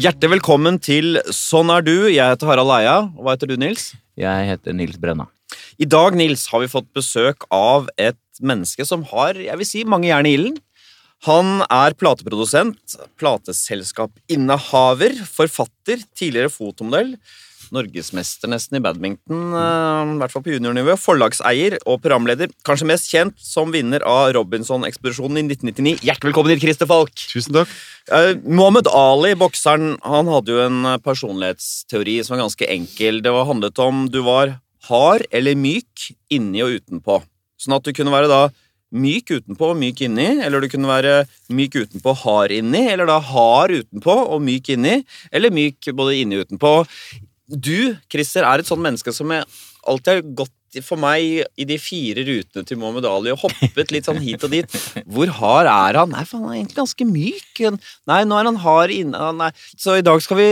Hjertelig velkommen til Sånn er du. Jeg heter Harald Eia. Og hva heter du, Nils? Jeg heter Nils Brenna. I dag Nils, har vi fått besøk av et menneske som har jeg vil si, mange jern i ilden. Han er plateprodusent, plateselskapinnehaver, forfatter, tidligere fotomodell, norgesmester nesten i badminton, eh, i hvert fall på juniornivå, forlagseier og programleder. Kanskje mest kjent som vinner av Robinson-ekspedisjonen i 1999. Hjertelig velkommen hit, Christer Falk! Tusen takk. Eh, Mohammed Ali, bokseren, han hadde jo en eh, personlighetsteori som var ganske enkel. Det var handlet om du var hard eller myk inni og utenpå. Sånn at du kunne være da myk utenpå og myk inni, eller du kunne være myk utenpå, hard inni, eller da hard utenpå og myk inni, eller myk både inni og utenpå. Du, Christer, er et sånt menneske som jeg alltid har gått for meg i de fire rutene til Mohammed Ali og hoppet litt sånn hit og dit. Hvor hard er han? Nei, for han er egentlig ganske myk. Nei, nå er han hard inne nei. Så i dag skal vi,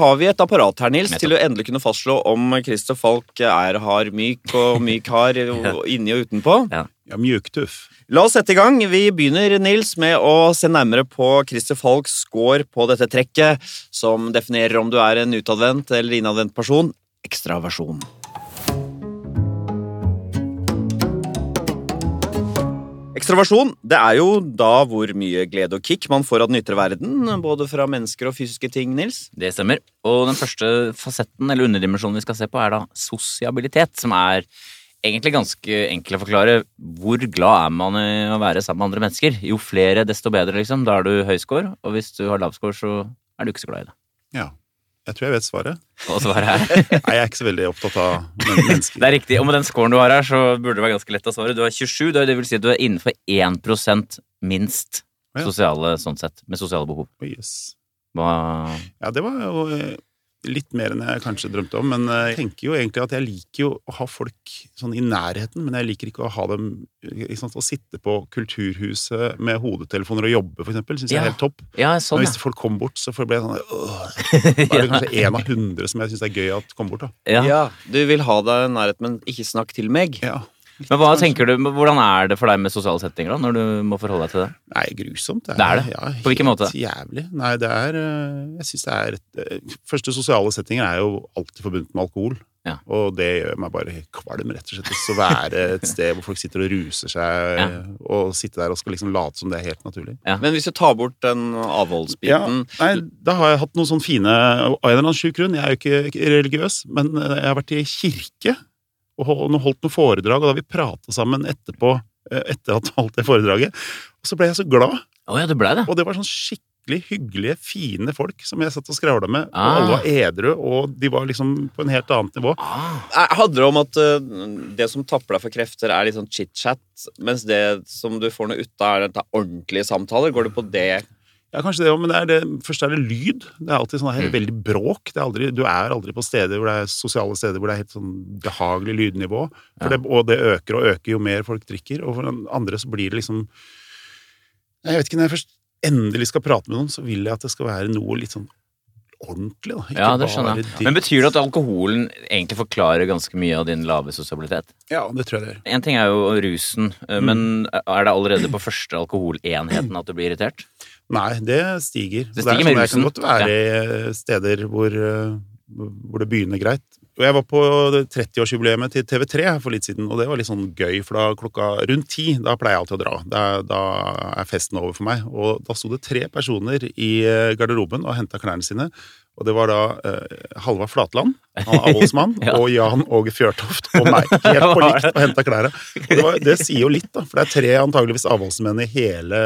har vi et apparat her, Nils, til å endelig kunne fastslå om Christer Falk er hard myk og myk hard inni og utenpå. Ja, mjuktuff. La oss sette i gang. Vi begynner Nils, med å se nærmere på Christer Falks score på dette trekket, som definerer om du er en utadvendt eller innadvendt person. Ekstraversjon. Ekstraversjon det er jo da hvor mye glede og kick man får av den ytre verden, både fra mennesker og fysiske ting, Nils. Det stemmer. Og den første fasetten, eller underdimensjonen vi skal se på, er da sosiabilitet, som er egentlig ganske enkel å forklare. Hvor glad er man i å være sammen med andre mennesker? Jo flere, desto bedre, liksom. Da er du høyscore, og hvis du har lavscore, så er du ikke så glad i det. Ja. Jeg tror jeg vet svaret. Og svaret er Nei, jeg er ikke så veldig opptatt av mennesker. Det er riktig. Og med den scoren du har her, så burde det være ganske lett å svare. Du har 27, det vil si at du er innenfor 1% minst sosiale, sånn sett, med sosiale behov. Oh, Yes. Hva Ja, det var jo eh, litt mer enn jeg kanskje drømte om, men eh, jeg tenker jo egentlig at jeg liker jo å ha folk sånn i nærheten, men jeg liker ikke å ha dem ikke sant, Å sitte på Kulturhuset med hodetelefoner og jobbe, for eksempel, syns jeg Ja. er helt topp. Ja, Men sånn, hvis folk kommer bort, så ble blir jeg sånn øh, Da er det kanskje én av hundre som jeg syns er gøy at kommer bort, da. ja. ja. Du vil ha deg i nærhet, men ikke snakk til meg. Ja. Men hva tenker du, hvordan er det for deg med sosiale settinger, da, når du må forholde deg til det? Nei, grusomt. Det er det? Ja, På hvilken måte? helt Jævlig. Nei, det er øh, Jeg syns det er et, øh, Første sosiale settinger er jo alltid forbundet med alkohol. Ja. Og det gjør meg bare kvalm, rett og slett. Å være et sted hvor folk sitter og ruser seg, Ja. og sitte der og skal liksom late som det er helt naturlig. Men hvis du tar bort den Ja, avholdsbiten nei, da har jeg hatt noen sånne fine Av en eller annen sjuk grunn, jeg er jo ikke religiøs, men øh, jeg har vært i kirke og holdt noen foredrag, og da vi prata sammen etterpå, øh, etter at holdt det foredraget. Og så ble jeg så glad. Oh, ja, det ble det. Og det var sånn skikkelig hyggelige, fine folk som jeg satt og skravla med. Og Ah. alle var edru, og de var liksom på en helt annet nivå. Ah, Jeg hadde det om at uh, det som tapper deg for krefter, er litt sånn chit-chat, mens det som du får noe ut av, er dette ordentlige samtaler. Går det på det? Ja, kanskje det òg, men det er det, først er det lyd. Det er alltid sånn her Mm. veldig bråk. Det er aldri, du er aldri på steder hvor det er sosiale steder hvor det er helt sånn behagelig lydnivå. For Ja. det, og det øker og øker jo mer folk drikker. Og for den andre så blir det liksom Jeg vet ikke, når jeg først endelig skal prate med noen, så vil jeg at det skal være noe litt sånn ordentlig. da. Ikke ja, det skjønner jeg. Men betyr det at alkoholen egentlig forklarer ganske mye av din lave sosialitet? Ja, det tror jeg det gjør. En ting er jo rusen, eh, Mm. men er det allerede på første alkoholenheten at du blir irritert? Nei, det stiger. Det stiger er med sånn, jeg kan godt være i steder hvor, eh, hvor det begynner greit. Og jeg var på 30-årsjubileet til TV3 for litt siden, og det var litt sånn gøy, for da klokka rundt ti, da pleier jeg alltid å dra. Da, da er festen over for meg. Og da sto det tre personer i eh, garderoben og henta klærne sine. Og det var da eh, Halvard Flatland, er avholdsmann, Ja. og Jan Åge Fjørtoft og meg. Helt på likt og henta klærne. Det, var, det sier jo litt, da, for det er tre antageligvis avholdsmenn i hele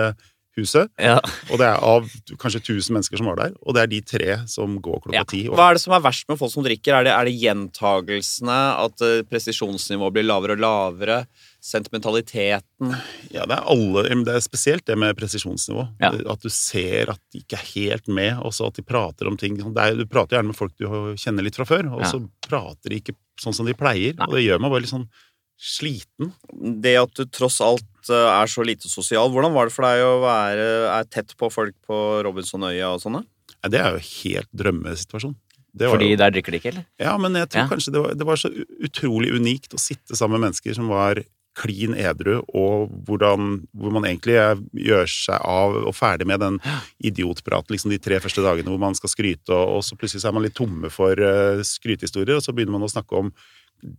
huset. Ja. Og det er av kanskje 1000 mennesker som var der, og det er de tre som går klokka Ja. ti. og- Hva er det som er verst med folk som drikker? Er det, er det gjentagelsene? At uh, presisjonsnivået blir lavere og lavere? Sentimentaliteten? Ja, det er alle, det er spesielt det med presisjonsnivå. Ja. At du ser at de ikke er helt med, og så at de prater om ting er, Du prater gjerne med folk du kjenner litt fra før, og så prater de ikke sånn som de pleier. Nei. Og det gjør meg bare litt sånn sliten. Det at du tross alt uh, er så lite sosial, hvordan var det for deg å være er tett på folk på Robinsonøya og sånne? Nei, det er jo helt drømmesituasjon. Det var Fordi jo, der drikker de ikke, eller? ja, men jeg tror Ja. kanskje det var, det var så utrolig unikt å sitte sammen med mennesker som var klin edru, og hvordan, hvor man egentlig gjør seg av og ferdig med den idiotpraten liksom de tre første dagene hvor man skal skryte, og, og så plutselig så er man litt tomme for uh, skrytehistorier, og så begynner man å snakke om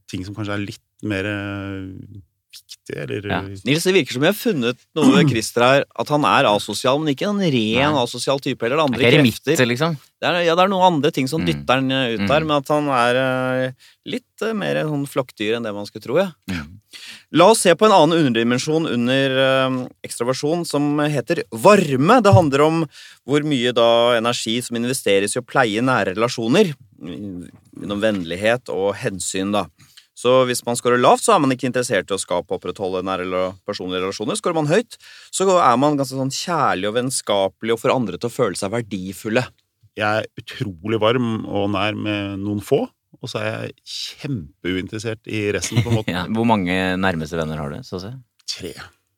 ting som kanskje er litt mer uh, viktige, eller Ja. Nils, det virker som vi har funnet noe ved Christer her, at han er asosial, men ikke en ren Nei. asosial type, eller andre Er ikke krefter. liksom? Det er, ja, det er noen andre ting som Mm. dytter han eh, ut Mm. der, men at han er eh, litt eh, mer sånn flokkdyr enn det man skulle tro, ja. ja. La oss se på en annen underdimensjon under eh, ekstraversjon som heter varme. Det handler om hvor mye da energi som investeres i å pleie nære relasjoner. Gjennom vennlighet og hensyn, da. Så hvis man scorer lavt, så er man ikke interessert i å skape og opprettholde nære eller personlige relasjoner. Scorer man høyt, så er man ganske sånn kjærlig og vennskapelig og får andre til å føle seg verdifulle. Jeg er utrolig varm og nær med noen få, og så er jeg kjempeuinteressert i resten, på en måte. Ja. Hvor mange nærmeste venner har du? Så å si? Tre.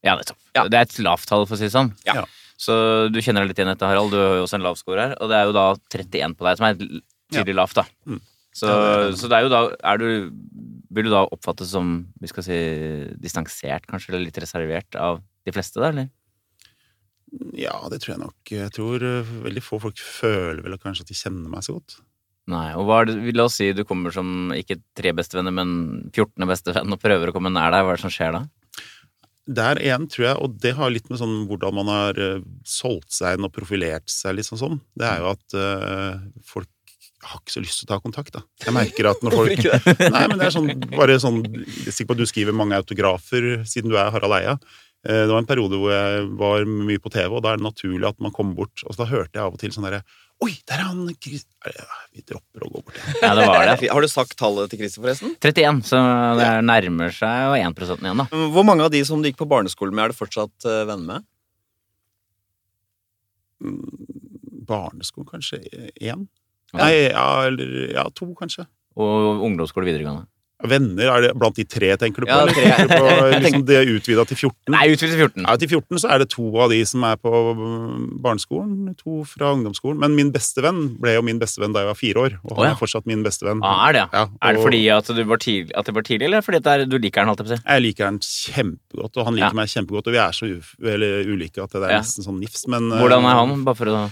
Ja, nettopp. Ja. Det er et lavt tall, for å si det sånn. Ja. Så du kjenner deg litt igjen i dette, Harald. Du har jo også en lav score her. Og det er jo da 31 på deg, som er tydelig lavt, da. Mm. Så, så det er jo da er du, Vil du da oppfattes som vi skal si, distansert, kanskje, eller litt reservert av de fleste, da, eller? Ja, det tror jeg nok. Jeg tror eh, veldig få folk føler vel kanskje at de kjenner meg så godt. Nei. Og hva er det, la oss si du kommer som ikke tre bestevenner, men 14. bestevenn og prøver å komme nær deg. Hva er det som skjer da? Der igjen tror jeg, og det har litt med sånn hvordan man har eh, solgt seg inn og profilert seg sånn sånn, det er jo at uh, folk har ikke så lyst til å ta kontakt, da. Jeg merker at når folk Nei, men det er sånn, bare sånn Jeg er sikker på at du skriver mange autografer siden du er Harald Eia. Eh, Det var en periode hvor jeg var mye på TV, og da er det naturlig at man kommer bort. Og så da hørte jeg av og til sånn derre Oi, der er han Chris Vi dropper å gå bort. Ja, det var det. Har du sagt tallet til Christer, forresten? 31, så det er nærmer seg jo 1% igjen, da. Hvor mange av de som du gikk på barneskolen med, er du fortsatt eh, venner med? Barneskolen, kanskje én? Ja. Nei, ja, eller Ja, to, kanskje. Og ungdomsskole videregående. Venner, er det blant de tre, tenker du på? Ja, eller tre. tenker du på liksom det utvida til 14? Nei, utvidet til 14. Ja, til 14 så er det to av de som er på barneskolen, to fra ungdomsskolen. Men min bestevenn ble jo min bestevenn da jeg var fire år, og han oh, ja. er fortsatt min bestevenn. Ah, er det, ja. Og, Er det fordi at, du var tidlig, at det var tidlig, eller fordi at det er, du liker han? holdt jeg liker han kjempegodt, og han liker Ja. meg kjempegodt, og vi er så u eller ulike at det er Ja. nesten sånn nifs, men eh, Hvordan er han, bare for å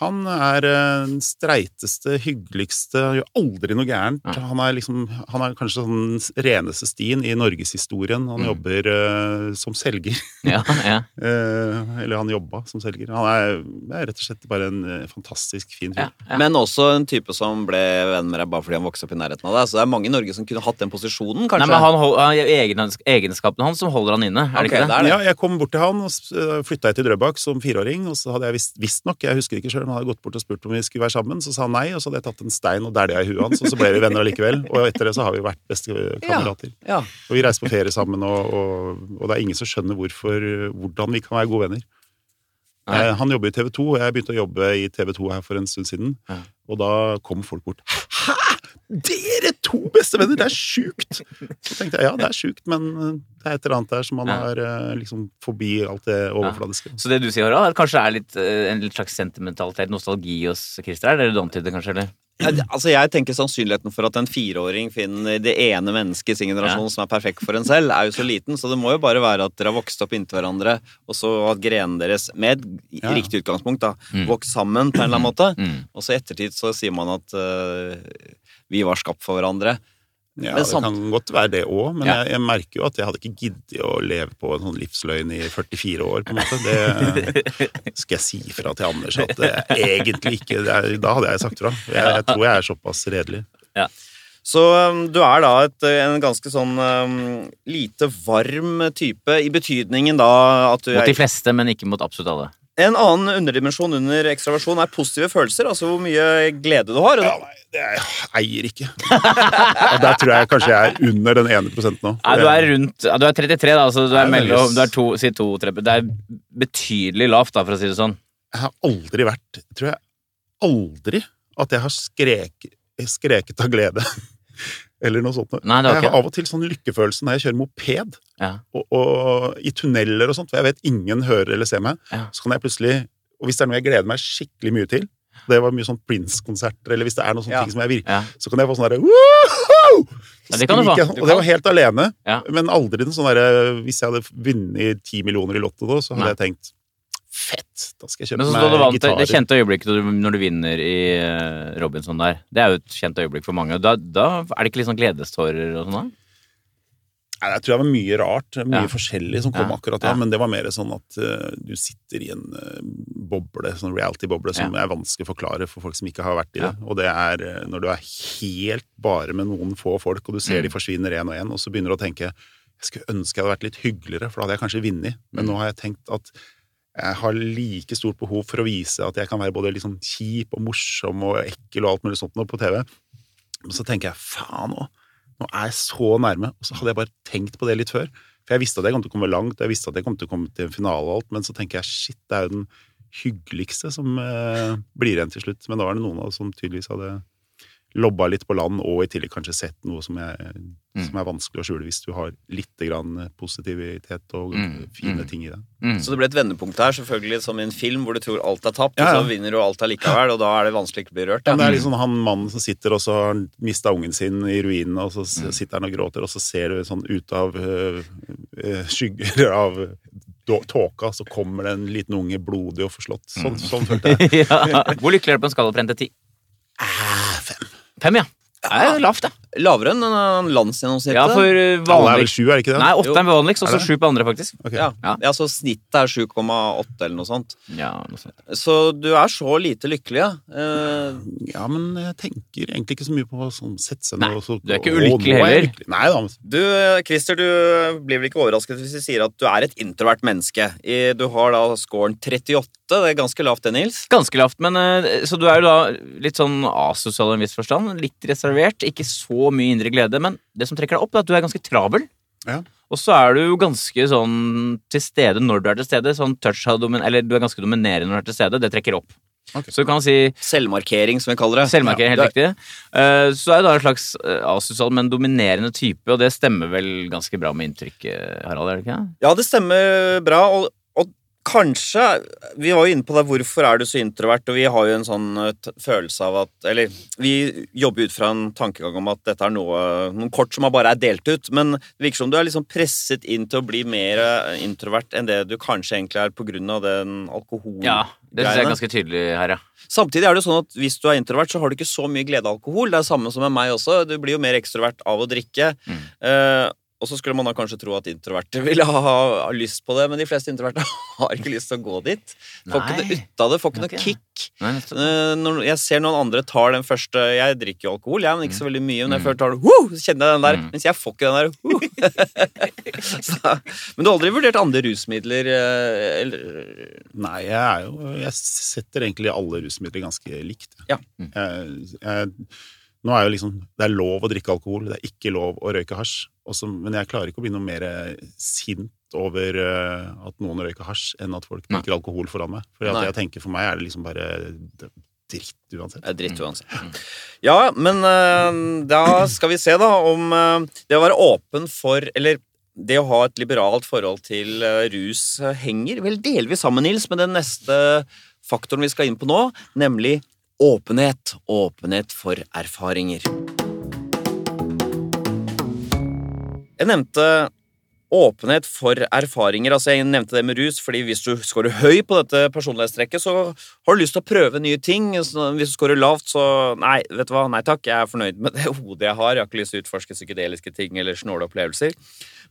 Han er eh, den streiteste, hyggeligste, gjør aldri noe gærent. Ja. Han er liksom, han er kanskje sånn reneste stien i norgeshistorien. Han Mm. jobber uh, som selger. Ja, ja. uh, eller han jobba som selger. Han er, er rett og slett bare en fantastisk fin fyr. ja, ja. Men også en type som ble venn med deg bare fordi han vokste opp i nærheten av deg. Så det er mange i Norge som kunne hatt den posisjonen, kanskje. Nei, men han, hold- han, Egenskapene hans som holder han inne, er det okay, ikke det? det er det. Ja, jeg kom bort til han, og flytta jeg til Drøbak som fireåring. Og så hadde jeg visst, visstnok, jeg husker ikke sjøl, men hadde gått bort og spurt om vi skulle være sammen. Så sa han nei, og så hadde jeg tatt en stein og dælja i huet hans, og så ble vi venner allikevel. Og etter det så har vi vært bestekamerater. Ja. Og vi reiser på ferie sammen, og, og, og det er ingen som skjønner hvorfor, hvordan vi kan være gode venner. Nei. Eh, Han jobber i TV 2, og jeg begynte å jobbe i TV 2 her for en stund siden. Ja. Og da kom folk bort. Hæ?! Dere to bestevenner! Det er sjukt! Så tenkte jeg ja, det er sjukt, men eh, det er et eller annet der som man Ja. har eh, liksom forbi alt det overfladiske. Så det du sier, Harald, er kanskje er litt, eh, en litt slags sentimentalitet, nostalgi hos Christer? Er det det du antyder, kanskje? eller? Ja, det- altså Jeg tenker sannsynligheten for at en fireåring finner det ene mennesket i sin generasjon som er perfekt for en selv, er jo så liten. Så det må jo bare være at dere har vokst opp inntil hverandre, og så at grenene deres, med et Ja. riktig utgangspunkt, da, Mm. vokst sammen på en eller annen måte. Mm. Og så i ettertid så sier man at øh, vi var skapt for hverandre. Ja, det samt- kan godt være det òg, men Ja. jeg, jeg merker jo at jeg hadde ikke giddet å leve på en sånn livsløgn i 44 år, på en måte. Det skal jeg si fra til Anders at det er egentlig ikke det er, Da hadde jeg sagt fra. Jeg, jeg tror jeg er såpass redelig. Så øhm, du er da et, en ganske sånn um, lite varm type, i betydningen da at du Mot de fleste, men ikke mot absolutt alle. En annen underdimensjon under ekstraversjon er positive følelser, altså hvor mye glede du har. Ja, nei, det er, jeg eier ikke. Og der tror jeg kanskje jeg er under den ene prosenten nå. Ja, du er rundt Du er 33, da, så du er er mellom Du er to, si to, tre Det er betydelig lavt, da, for å si det sånn. Jeg har aldri vært Tror jeg aldri at jeg har skrek, skreket av glede. Eller noe sånt. Nei, det var jeg har av og til sånn lykkefølelse når jeg kjører moped. Ja. og, og i tunneler og sånt, for jeg vet ingen hører eller ser meg, Ja. så kan jeg plutselig Og hvis det er noe jeg gleder meg skikkelig mye til, Det var mye sånn Prince-konserter, eller hvis det er noen sånne Ja. ting som jeg virker, Ja. så kan jeg få sånn derre! Ja, det sånn, Og det var helt alene. Ja. Men aldri noe sånn derre Hvis jeg hadde vunnet ti millioner i Lotto da, så hadde Nei. jeg tenkt Fett! Da skal jeg kjøpe meg vant det, gitarer. det kjente øyeblikket når du vinner i eh, Robinson der, det er jo et kjent øyeblikk for mange. Da, da er det ikke litt sånn gledestårer og sånn da? Nei, Jeg tror det var mye rart, mye Ja. forskjellig som kom Ja. akkurat da, Ja. men det var mer sånn at uh, du sitter i en uh, boble, sånn reality-boble, som er vanskelig å forklare for folk som ikke har vært i det. Og det er uh, når du er helt bare med noen få folk, og du ser de Mm. forsvinner én og én, og så begynner du å tenke jeg skulle ønske jeg hadde vært litt hyggeligere, for da hadde jeg kanskje vunnet. Men Mm. nå har jeg tenkt at jeg har like stort behov for å vise at jeg kan være både sånn kjip og morsom og ekkel og alt mulig sånt på TV. Men så tenker jeg faen nå, nå er jeg så nærme. Og så hadde jeg bare tenkt på det litt før. For jeg visste at jeg kom til å komme langt, jeg visste at jeg kom til å komme til en finale og alt, men så tenker jeg shit, det er jo den hyggeligste som eh, blir igjen til slutt. Men da var det noen av oss som tydeligvis hadde lobba litt på land, og i tillegg kanskje sett noe som, jeg, som er vanskelig å skjule hvis du har litt grann positivitet og Mm, fine mm. ting i det. Mm. Så det ble et vendepunkt her, selvfølgelig som i en film hvor du tror alt er tapt, Ja, ja. og så vinner du alt allikevel, og da er det vanskelig ikke å bli rørt. Ja, det er liksom han mannen som sitter og så har mista ungen sin i ruinene, og så Mm. sitter han og gråter, og så ser du sånn ut av øh, øh, skygger av tåka, så kommer det en liten unge blodig og forslått. Sånn, sånn følte jeg. ja. Hvor lykkelig er du på en skala fra 1 til 10? Ah, fem. Fem, ja. Det er lavt, ja. Lavere enn en landsgjennomsnittet. Ja, for vanlig. Alle er vel vanlig sju, er det ikke det? Nei, åtte er vanligst, og så sju på andre, faktisk. Ok. ja. Ja. ja, så snittet er 7,8 eller noe sånt. Ja, noe sånt. Så du er så lite lykkelig, ja. Eh, Ja, men jeg tenker egentlig ikke så mye på sånn sette seg Nei, ned og så du er ikke «Å, nå ulykkelig er jeg heller». lykkelig». Nei da. men- Du, eh, Christer, du blir vel ikke overrasket hvis vi sier at du er et introvert menneske. I- Du har da scoren 38. Det er ganske lavt, det, Nils. Ganske lavt, men eh, Så du er jo da litt sånn asosial i en viss forstand. Litt reservert. Ikke så mye indre glede, men det som trekker deg opp, er at du er ganske travel. Ja. Og så er du jo ganske sånn til stede når du er til stede. Sånn touch Eller du er ganske dominerende når du er til stede. Det trekker opp. Okay. Så du kan si Selvmarkering, som vi kaller det. Selvmarkering, helt Ja, riktig. Uh, Så er du da en slags uh, asosial, men dominerende type, og det stemmer vel ganske bra med inntrykket, Harald? er det ikke? Ja, det stemmer bra. Og kanskje Vi var jo inne på det, hvorfor er du så introvert? Og vi har jo en sånn eh, følelse av at Eller vi jobber ut fra en tankegang om at dette er noe, noen kort som bare er delt ut. Men det virker som du er liksom presset inn til å bli mer eh, introvert enn det du kanskje egentlig er på grunn av den alkohol... Ja, det syns jeg er ganske tydelig her, ja. Samtidig er det jo sånn at hvis du er introvert, så har du ikke så mye glede av alkohol. Det er samme som med meg også. Du blir jo mer ekstrovert av å drikke. Mm. Eh, og så skulle man da kanskje tro at introverte ville ha, ha lyst på det, men de fleste introverte har ikke lyst til å gå dit. Får ikke det ut av det, får ikke noe kick. Nei. Eh, når jeg ser noen andre tar den første Jeg drikker jo alkohol, jeg, men ikke så veldig mye. Men jeg Mm. først tar det, woo, så kjenner jeg den der. Mm. Mens jeg får ikke den der. så, men du har aldri vurdert andre rusmidler? eh, Eller, Nei, jeg er jo Jeg setter egentlig alle rusmidler ganske likt. Ja. Jeg, jeg, nå er jo liksom Det er lov å drikke alkohol, det er ikke lov å røyke hasj. Også, men jeg klarer ikke å bli noe mer sint over uh, at noen røyker hasj, enn at folk drikker alkohol foran meg. For jeg tenker for meg er det liksom bare dritt uansett. Er dritt uansett. Ja, men uh, da skal vi se, da, om uh, det å være åpen for Eller det å ha et liberalt forhold til eh, rus eh, henger vel delvis sammen, Nils, med den neste faktoren vi skal inn på nå, nemlig åpenhet. Åpenhet for erfaringer. Jeg nevnte åpenhet for erfaringer. Altså Jeg nevnte det med rus, fordi hvis du scorer høy på dette personlighetstrekket, så har du lyst til å prøve nye ting. Hvis du scorer lavt, så nei, vet du hva, nei takk, jeg er fornøyd med det hodet jeg har. Jeg har ikke lyst til å utforske psykedeliske ting eller snåle opplevelser.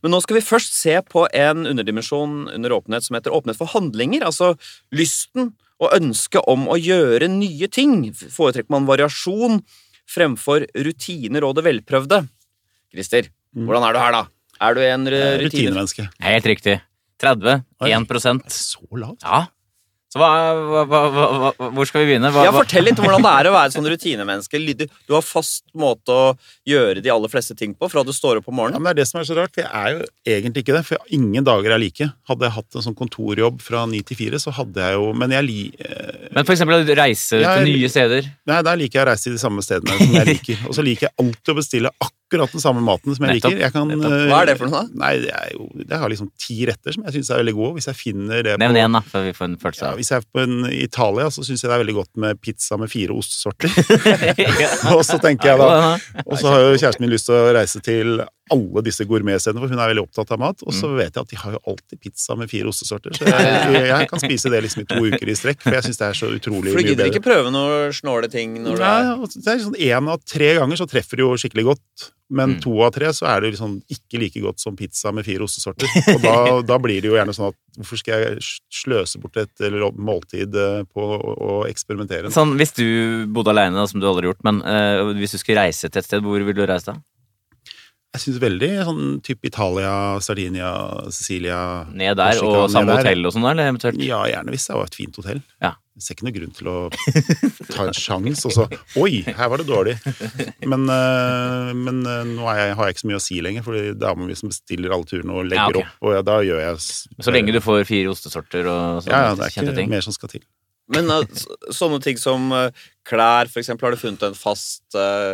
Men nå skal vi først se på en underdimensjon under åpenhet som heter åpenhet for handlinger. Altså lysten og ønsket om å gjøre nye ting. Foretrekker man variasjon fremfor rutiner og det velprøvde? Christer. Hvordan er du her, da? Er du en. Rutinemenneske. Helt riktig. 30. Oi. 1 Er så lavt? Ja. Så hva, hva, hva, Hvor skal vi begynne? Hva, Ja, Fortell litt om hvordan det er å være sånn rutinemenneske. Du har fast måte å gjøre de aller fleste ting på fra du står opp om Ja, men Det er det som er så rart, for jeg er jo egentlig ikke det. For ingen dager er like. Hadde jeg hatt en sånn kontorjobb fra ni til fire, så hadde jeg jo Men jeg li... eh, Men for eksempel å reise jeg, til nye steder. Nei, der liker jeg å reise til de samme stedene som jeg liker. Og så liker jeg alltid å bestille akkurat akkurat den samme maten som jeg Nettopp, liker. Jeg kan, eh, Hva er det for noe, da? Nei, det er jo Jeg har liksom ti retter som jeg syns er veldig gode. Hvis jeg finner det Nevn én, da, før vi får en følelse av ja, Hvis jeg er på en Italia, så syns jeg det er veldig godt med pizza med fire ostesorter. Og så tenker jeg da Og så har jo kjæresten min lyst til å reise til alle disse gourmetstedene, for hun er veldig opptatt av mat. Og så vet jeg at de har jo alltid pizza med fire ostesorter, så jeg, jeg kan spise det liksom i to uker i strekk, for jeg syns det er så utrolig mye bedre. For du gidder ikke prøve noen snåle ting når du er Nei, det er sånn En av tre ganger så treffer det jo skikkelig godt, men Mm. to av tre så er det liksom ikke like godt som pizza med fire ostesorter. Og da, da blir det jo gjerne sånn at hvorfor skal jeg sløse bort et eller måltid eh, på å, å eksperimentere? Sånn, hvis du bodde alene, da, som du aldri har gjort, men eh, hvis du skulle reise til et sted, hvor ville du reise da? Jeg syns veldig sånn type Italia, Sardinia, Sicilia Ned der, Korsika, og samme der. hotell og sånn, eller eventuelt? Ja, gjerne hvis det var et fint hotell. Ja. Jeg ser ikke noe grunn til å ta en sjanse, og så Oi, her var det dårlig! Men, eh, men eh, nå er jeg, har jeg ikke så mye å si lenger, for det er vi som bestiller alle turene og legger Ja, okay. opp, og ja, da gjør jeg Så lenge du får fire ostesorter og sånne Ja, ja, det er ikke ting. mer som skal til. Men så- sånne ting som klær, for eksempel, har du funnet en fast uh,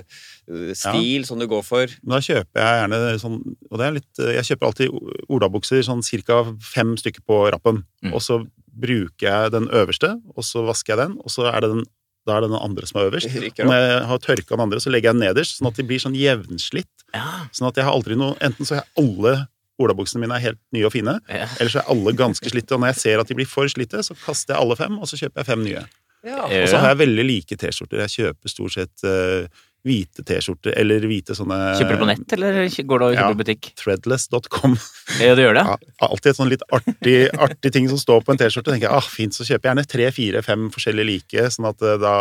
stil som du går for? Da kjøper jeg gjerne sånn Og det er litt Jeg kjøper alltid olabukser sånn ca. fem stykker på rappen. Mm. Og så bruker jeg den øverste, og så vasker jeg den, og så er det den da er det den andre som er øverst. Og når jeg har tørka den andre, så legger jeg den nederst, sånn at de blir sånn jevnslitt. Ja, Sånn at jeg har aldri noe Enten så er alle olabuksene mine er helt nye og fine, ja. eller så er alle ganske slitte. Og når jeg ser at de blir for slitte, så kaster jeg alle fem, og så kjøper jeg fem nye. Ja. Ja. Og så har jeg veldig like T-skjorter. Jeg kjøper stort sett eh, hvite T-skjorter, eller hvite sånne Kjøper du på nett, eller går du og kjøper Ja. butikk? Threadless.com. Ja, du gjør det? Ja, alltid et sånn litt artig, artig ting som står på en T-skjorte. tenker jeg, ah, Fint, så kjøper jeg gjerne tre, fire, fem forskjellige like, sånn at eh, da,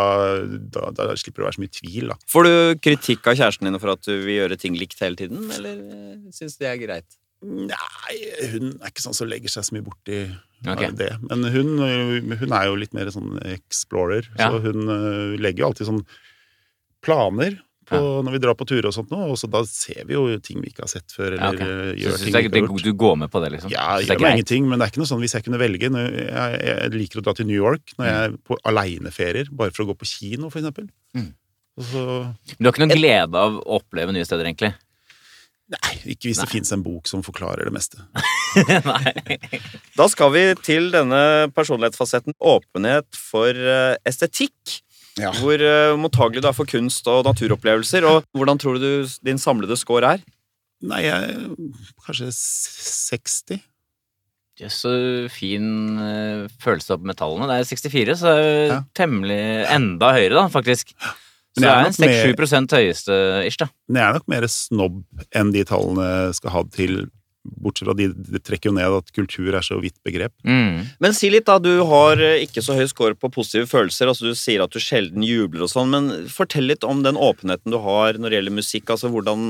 da, da slipper det å være så mye tvil. da. Får du kritikk av kjæresten din for at du vil gjøre ting likt hele tiden, eller uh, syns det er greit? Nei, hun er ikke sånn som legger seg så mye borti okay. det. Men hun, hun er jo litt mer sånn explorer, Ja. så hun legger jo alltid sånn planer på, når vi drar på turer og sånt nå, og så da ser vi jo ting vi ikke har sett før, eller ja, okay. Gjør så, ting jeg, vi det, ikke har det, gjort. du går med på det, liksom? Ja, jeg er gjør meg ingenting, men det er ikke noe sånn hvis jeg kunne velge når jeg, jeg liker å dra til New York når jeg er på aleneferier, bare for å gå på kino, for eksempel. Mm. Og så, Men du har ikke noen glede av å oppleve nye steder, egentlig? nei, ikke hvis det Nei. fins en bok som forklarer det meste. Da skal vi til denne personlighetsfasetten åpenhet for uh, estetikk. Ja. Hvor uh, mottagelig du er for kunst og naturopplevelser. Og hvordan tror du din samlede score er? Nei, jeg kanskje s- 60. Jøss, så fin følelse følelse med metallene. Det er 64, så det er Ja. temmelig enda høyere, da, faktisk. Så det jeg er er en 6-7 høyeste ish, da. Men jeg er nok mer snobb enn de tallene skal ha til. Bortsett fra de, de trekker jo ned at kultur er så vidt begrep. Mm. Men si litt, da. Du har uh, ikke så høy score på positive følelser. altså Du sier at du sjelden jubler og sånn, men fortell litt om den åpenheten du har når det gjelder musikk. altså hvordan...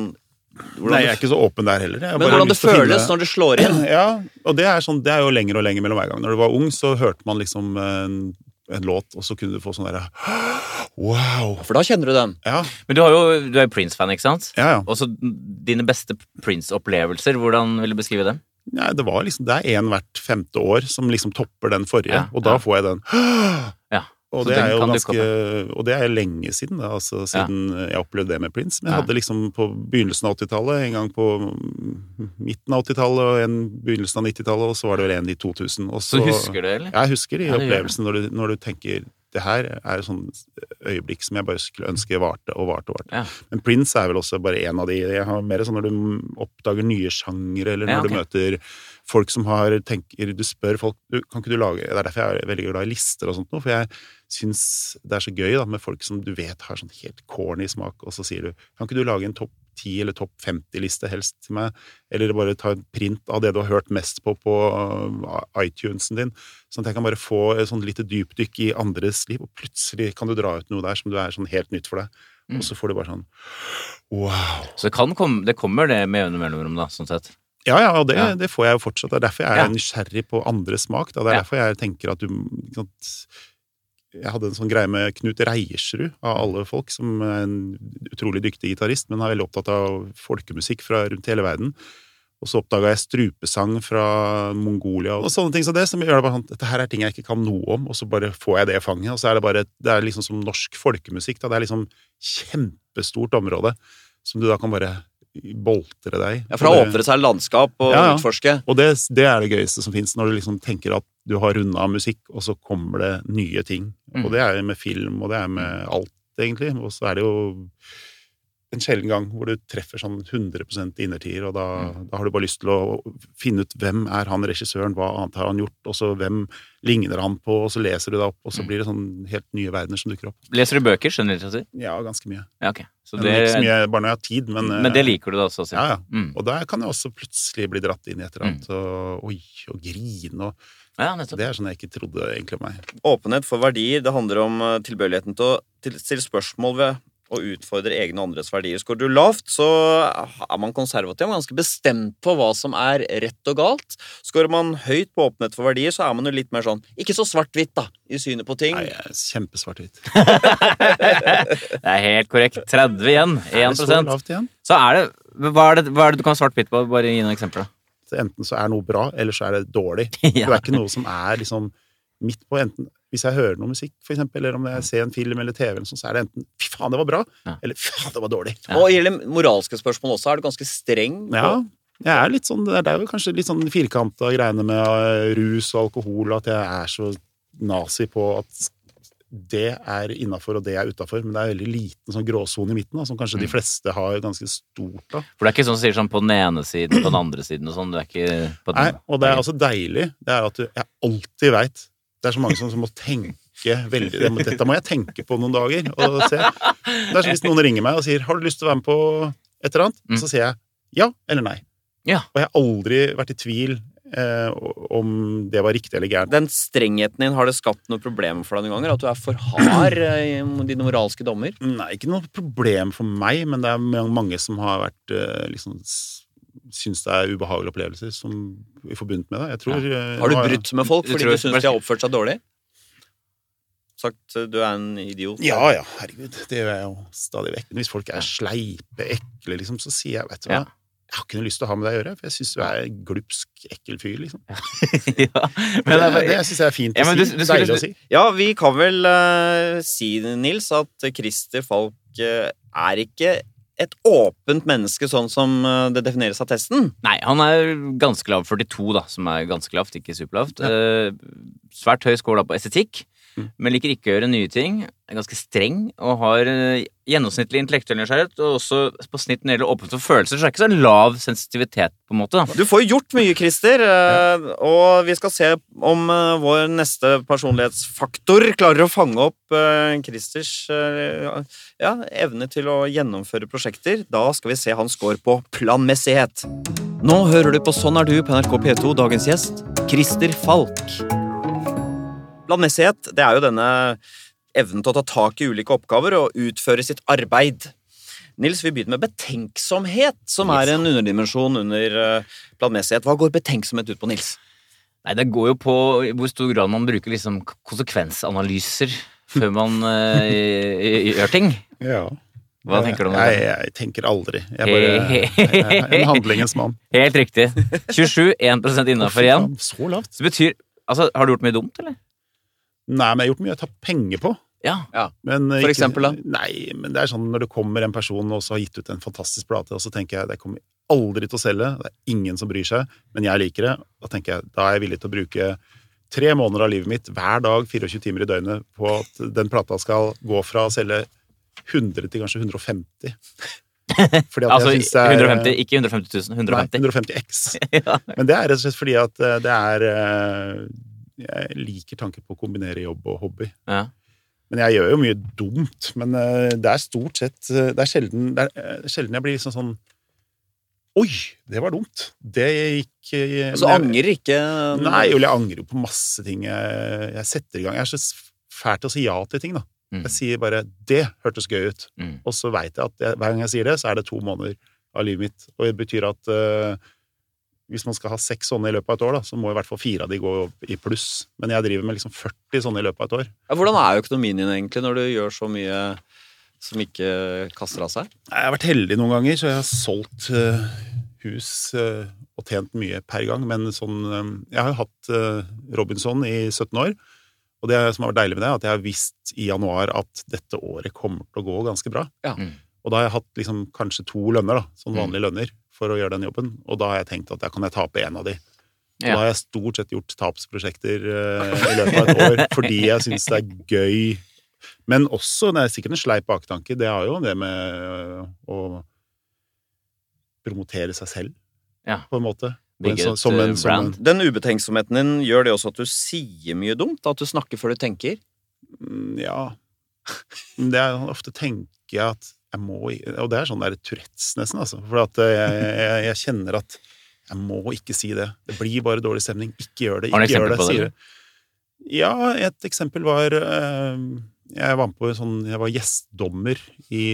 hvordan Nei, jeg er ikke så åpen der heller. Jeg men hvordan det finne- føles når det slår inn. Ja, og det er, sånn, det er jo lenger og lenger mellom hver gang. Når du var ung, så hørte man liksom en, låt, og så kunne du få sånn derre Wow! For da kjenner du den. Ja, Men du, har jo, du er jo Prince-fan, ikke sant? ja. ja. Og så dine beste Prince-opplevelser, hvordan vil du beskrive dem? Nei, det, var liksom, det er én hvert femte år som liksom topper den forrige, Ja, og da ja. får jeg den. Ja. Og det er jo ganske Og det er lenge siden, da, altså, siden jeg opplevde det med Prince. Men jeg Ja. hadde liksom på begynnelsen av 80-tallet, en gang på midten av 80-tallet og en begynnelsen av 90-tallet, og så var det vel en i 2000. Og Så husker du, eller? Ja, jeg husker de Ja, det opplevelsene når du, når du tenker det her er et sånt øyeblikk som jeg bare skulle ønske varte og varte og varte. Ja. Men Prince er vel også bare en av de. Jeg har mer sånn når du oppdager nye sjangere, eller når Ja, ok. du møter folk som har tenker Du spør folk du, Kan ikke du lage Det er derfor jeg er veldig glad i lister og sånt noe, for jeg syns det er så gøy da med folk som du vet har sånn helt corny smak, og så sier du Kan ikke du lage en topp 10 eller topp 50-liste helst til meg, eller bare ta en print av det du har hørt mest på på uh, iTunesen din, sånn at jeg kan bare få et sånn lite dypdykk i andres liv, og plutselig kan du dra ut noe der som du er sånn helt nytt for deg, Mm. og så får du bare sånn wow. Så det, kan komme, det kommer det med jevne mellomrom, da, sånn sett. Ja, ja, og det, Ja. det får jeg jo fortsatt. Det er derfor jeg er Ja. nysgjerrig på andres smak. Da. Det er Ja. derfor jeg tenker at du sant, Jeg hadde en sånn greie med Knut Reiersrud, av alle folk, som er en utrolig dyktig gitarist, men er veldig opptatt av folkemusikk fra rundt hele verden. Og så oppdaga jeg strupesang fra Mongolia og sånne ting som det, som gjør det bare sånn Dette her er ting jeg ikke kan noe om, og så bare får jeg det i fanget. Og så er det bare Det er liksom som norsk folkemusikk, da. Det er liksom kjempestort område som du da kan bare boltre deg. Ja, For å åpne seg landskap og Ja, ja. utforske. Og det, det er det gøyeste som fins, når du liksom tenker at du har runda musikk, og så kommer det nye ting. Mm. Og det er jo med film, og det er med alt, egentlig. Og så er det jo en sjelden gang hvor du treffer sånn 100 innertier, og da, Mm. da har du bare lyst til å finne ut hvem er han regissøren, hva annet har han gjort, og så hvem ligner han på, og så leser du det opp, og så Mm. blir det sånn helt nye verdener som dukker opp. Leser du bøker? skjønner Skjønnlitteratur? Ja, ganske mye. Ja, okay. Det, ikke så mye bare når jeg har tid, men men det liker du da også? å si. Ja, ja. Mm. Og der kan jeg også plutselig bli dratt inn i et eller annet, og oi, og grine, og Ja, det er sånn jeg ikke trodde egentlig om meg. Åpenhet for verdier, det handler om eh, tilbøyeligheten til å stille spørsmål ved å utfordrer egne og andres verdier. Skårer du lavt, så er man konservativ og ganske bestemt på hva som er rett og galt. Skårer man høyt på åpenhet for verdier, så er man jo litt mer sånn ikke så svart-hvitt, da, i synet på ting. Nei, jeg er kjempesvart-hvitt. Det er helt korrekt. 30 igjen. Er det så 1 lavt igjen? Så er det hva, er det hva er det du kan svart-hvitt på? Bare gi noen eksempler. enten så er noe bra, eller så er det dårlig. Ja. Det er ikke noe som er liksom midt på enten Hvis jeg hører noe musikk, for eksempel, eller om jeg ser en film eller TV, eller sånt, så er det enten 'fy faen, det var bra', Ja. eller 'fy faen, det var dårlig'. Ja. Og gjelder moralske spørsmål også, er du ganske streng. Ja, jeg er litt sånn, det er- jo kanskje litt sånn firkanta greiene med eh, rus og alkohol, at jeg er så nazi på at det er innafor og det er utafor, men det er veldig liten sånn gråsone i midten, da, som kanskje de Mm. fleste har ganske stort av. For det er ikke sånn som sier sånn på den ene siden, på den andre siden og sånn. Du er ikke på Nei, og det er altså deilig, det er at du, jeg alltid veit Det er så mange som, som må tenke veldig Dette må jeg tenke på noen dager. Og se. Det er som hvis noen ringer meg og sier 'Har du lyst til å være med på et eller annet?' Mm. Så sier jeg ja eller nei. Ja. Og jeg har aldri vært i tvil eh, om det var riktig eller gærent. Den strengheten din, har det skapt noen problemer for deg noen ganger? At du er for hard eh, i dine moralske dommer? Nei, ikke noe problem for meg, men det er mange som har vært eh, liksom Syns det er ubehagelige opplevelser som i forbundet med det. Jeg tror ja. Har du brutt med folk fordi du, du syns de har oppført seg dårlig? Sagt eh, du er en idiot? Ja, ja, herregud. Det gjør jeg jo stadig vekk. Hvis folk er sleipe, ekle, liksom, så sier jeg, vet du hva, Ja. jeg har ikke noe lyst til å ha med deg å gjøre, for jeg syns du er en glupsk, ekkel fyr, liksom. ja. Men det er det syns jeg er fint Ja, å si. du- du Deilig du, å si. Ja, vi kan vel uh, si, Nils, at Christer Falk uh, er ikke et åpent menneske, sånn som eh, det defineres av testen. nei, han er ganske lav. 42, da, som er ganske lavt, ikke superlavt. Eh, svært høy da på estetikk, Mm. men liker ikke å gjøre nye ting. Er ganske streng og har eh, gjennomsnittlig intellektuell nysgjerrighet, og også på snitt når det gjelder åpent for følelser, så er det ikke så lav sensitivitet, på en måte. da. Du får gjort mye, Christer, eh, og vi skal se om eh, vår neste personlighetsfaktor klarer å fange opp Christers ja, evne til å gjennomføre prosjekter. Da skal vi se hans score på planmessighet. Nå hører du på Sånn er du på NRK P2, dagens gjest, Christer Falk. Planmessighet, det er jo denne evnen til å ta tak i ulike oppgaver og utføre sitt arbeid. Nils, vi begynner med betenksomhet, som er en underdimensjon under eh, planmessighet. Hva går betenksomhet ut på, Nils? Nei, det går jo på i hvor stor grad man bruker liksom konsekvensanalyser før man eh, gjør ting. Ja. Hva tenker du om det? Jeg, jeg tenker aldri. Jeg, bare, jeg er en handlingens mann. Helt riktig. 27, 1 innafor igjen. Så lavt. Det betyr Altså, har du gjort mye dumt, eller? Nei, men jeg har gjort mye jeg tar penger på. Ja. Men For ikke- eksempel, da? Nei, men det er sånn når det kommer en person og så har gitt ut en fantastisk plate, og så tenker jeg det kommer aldri til å selge, det er ingen som bryr seg, men jeg liker det. Da tenker jeg, da er jeg villig til å bruke tre måneder av livet mitt hver dag, 24 timer i døgnet, på at den plata skal gå fra å selge 100 til kanskje 150. Fordi at Altså jeg synes det er- 150, ikke 150 000. 150. Nei, 150 X. Ja. Men det er rett og slett fordi at eh, det er eh, Jeg liker tanken på å kombinere jobb og hobby. Ja. Men jeg gjør jo mye dumt. Men eh, det er stort sett eh, Det er sjelden, det er, eh, sjelden jeg blir liksom sånn Oi, det var dumt. Det gikk Så altså, angrer ikke Nei, jo, jeg angrer jo på masse ting jeg, jeg setter i gang. Jeg er så fæl til å si ja til ting, da. Mm. Jeg sier bare 'det hørtes gøy ut', Mm. og så veit jeg at jeg, hver gang jeg sier det, så er det to måneder av livet mitt. Og det betyr at eh, hvis man skal ha seks sånne i løpet av et år, da, så må i hvert fall fire av de gå i pluss. Men jeg driver med liksom 40 sånne i løpet av et år. Ja, hvordan er økonomien din egentlig når du gjør så mye som ikke kaster av seg? Jeg har vært heldig noen ganger, så jeg har solgt eh, hus eh, og tjent mye per gang. Men sånn eh, Jeg har jo hatt Robinson i 17 år. Og det som har vært deilig med det, er at jeg har visst i januar at dette året kommer til å gå ganske bra. Ja. Mm. Og da har jeg hatt liksom kanskje to lønner, da, sånn vanlige lønner, for å gjøre den jobben. Og da har jeg tenkt at da kan jeg tape en av de. Og Ja. da har jeg stort sett gjort tapsprosjekter uh, i løpet av et år, fordi jeg syns det er gøy. Men også, det er sikkert en sleip baktanke, det har jo det med å promotere seg selv, Ja. på en måte. Som- et, som en- eh, som en- Den ubetenksomheten din gjør det også at du sier mye dumt? At du snakker før du tenker? Mm, Ja. Det er ofte tenker jeg at jeg må Og det er sånn der Tourettes, nesten, altså. For at jeg, jeg, jeg kjenner at jeg må ikke si det. Det blir bare dårlig stemning. Ikke gjør det. Ikke gjør det. Sier det. Ja, et eksempel var eh, Jeg var med på en sånn Jeg var gjestdommer i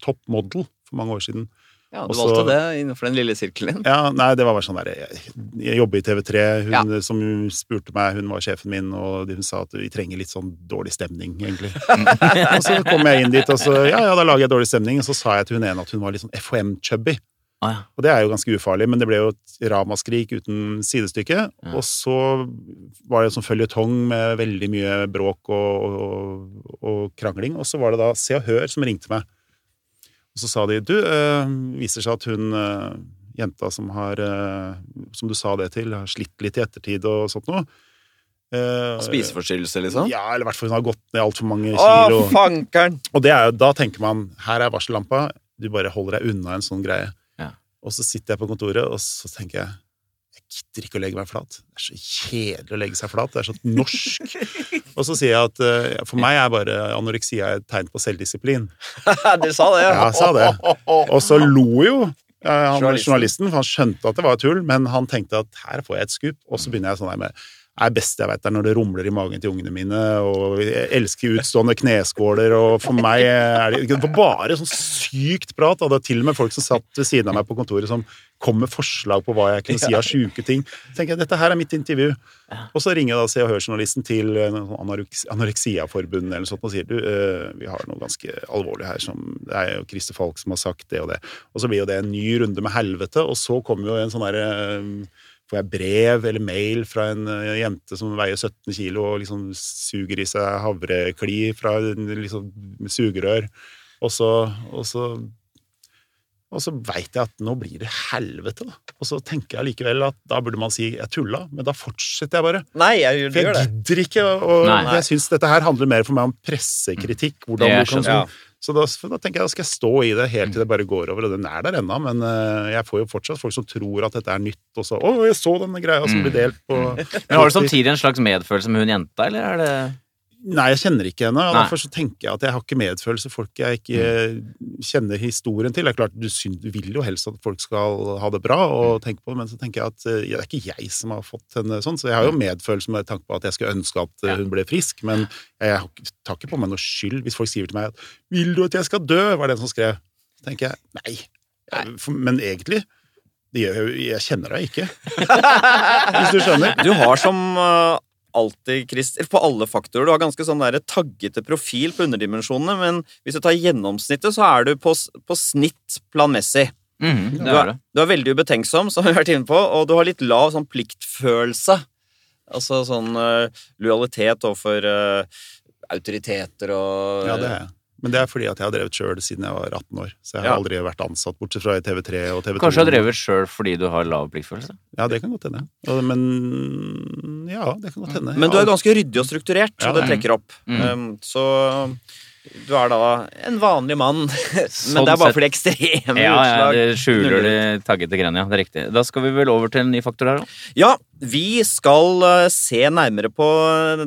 Top Model for mange år siden. Ja, du Også- valgte det innenfor den lille sirkelen din. Ja, nei, det var bare sånn der Jeg, jeg jobber i TV3. Hun Ja. som spurte meg, hun var sjefen min, og hun sa at vi trenger litt sånn dårlig stemning, egentlig. og så kom jeg inn dit, og så ja, ja, da lager jeg dårlig stemning. Og så sa jeg til hun ene at hun var litt sånn FHM-chubby. Ah, ja. Og det er jo ganske ufarlig, men det ble jo et ramaskrik uten sidestykke. Ja. Og så var det en sånn føljetong med veldig mye bråk og, og, og krangling. Og så var det da Se og Hør som ringte meg. Og så sa de du, øh, viser seg at hun øh, jenta som har øh, Som du sa det til, har slitt litt i ettertid og sånt noe. Uh, Spiseforstyrrelse, liksom? Ja, eller i hvert fall hun har gått ned altfor mange kilo. Å, fankeren! Og det er jo, da tenker man her er varsellampa, du bare holder deg unna en sånn greie. Ja. Og så sitter jeg på kontoret, og så tenker jeg jeg gidder ikke å legge meg flat. Det er så kjedelig å legge seg flat. Det er så norsk. og så sier jeg at uh, for meg er bare anoreksia et tegn på selvdisiplin. du sa det, Ja, jeg sa det. Og så lo jo uh, han, Journalisten. for han skjønte at det var tull, men han tenkte at her får jeg et skup. Og så begynner jeg sånn her med er best jeg vet er når det rumler i magen til ungene mine, og jeg elsker utstående kneskåler, og for meg er det Det var bare sånn sykt prat. Og det var til og med folk som satt ved siden av meg på kontoret som kom med forslag på hva jeg kunne si av sjuke ting. Så tenker jeg, dette her er mitt intervju. Og så ringer da Se og Hør-journalisten til eh, sånn anoreks- Anoreksiaforbundet eller noe sånt og sier du, eh, vi har noe ganske alvorlig her som Det er jo Christer Falk som har sagt det og det. Og så blir jo det en ny runde med helvete, og så kommer jo en sånn derre Får jeg brev eller mail fra en eh, jente som veier 17 kilo og liksom suger i seg havrekli fra liksom sugerør, og så, og så og så veit jeg at nå blir det helvete, da. Og så tenker jeg likevel at da burde man si 'jeg tulla', men da fortsetter jeg bare. Nei, jeg gjør, For jeg det. gidder ikke og Nei. Jeg syns dette her handler mer for meg om pressekritikk. Hvordan du kan, skjønner. Så da, da tenker jeg da skal jeg stå i det helt til det bare går over, og den er der ennå, men eh, jeg får jo fortsatt folk som tror at dette er nytt, og så 'Å, jeg så denne greia som Mm. blir delt på Men har du samtidig en slags medfølelse med hun jenta, eller er det Nei, jeg kjenner ikke henne. og Nei. Derfor så tenker jeg at jeg har ikke medfølelse. Folk jeg ikke kjenner historien til. Det er klart, du, du vil jo helst at folk skal ha det bra, og tenke på det, men så tenker jeg at ja, det er ikke jeg som har fått henne sånn. Så jeg har jo medfølelse med tanke på at jeg skulle ønske at eh, Ja. hun ble frisk, men jeg tar ikke på meg noe skyld hvis folk sier til meg at 'Vil du at jeg skal dø?' var det en som skrev. Så tenker jeg nei. Jeg- for- Men egentlig jeg kjenner deg ikke. Hvis du skjønner. Du har som eh, alltid, Christer, på alle faktorer, du har ganske sånn der taggete profil på underdimensjonene, men hvis du tar gjennomsnittet, så er du på, på snitt planmessig. Mhm, Du er er, det. du er veldig ubetenksom, som vi har vært inne på, og du har litt lav sånn pliktfølelse. Altså sånn uh, lojalitet overfor uh, autoriteter og Ja, det er jeg. Men det er fordi at jeg har drevet sjøl siden jeg var 18 år. Så jeg har Ja. aldri vært ansatt, bortsett fra i TV3 og TV2. Kanskje du har drevet sjøl fordi du har lav pliktfølelse? Ja, det kan godt hende. Men ja, det kan godt hende. Men du er ganske ryddig og strukturert, Ja, og det er- trekker opp. Mm. Um, så du er da en vanlig mann, men Sånn det er bare for de ekstreme Ja, ja, det skjuler de taggete greiene, ja. Det er riktig. Da skal vi vel over til en ny faktor her, da. Ja, vi skal eh, se nærmere på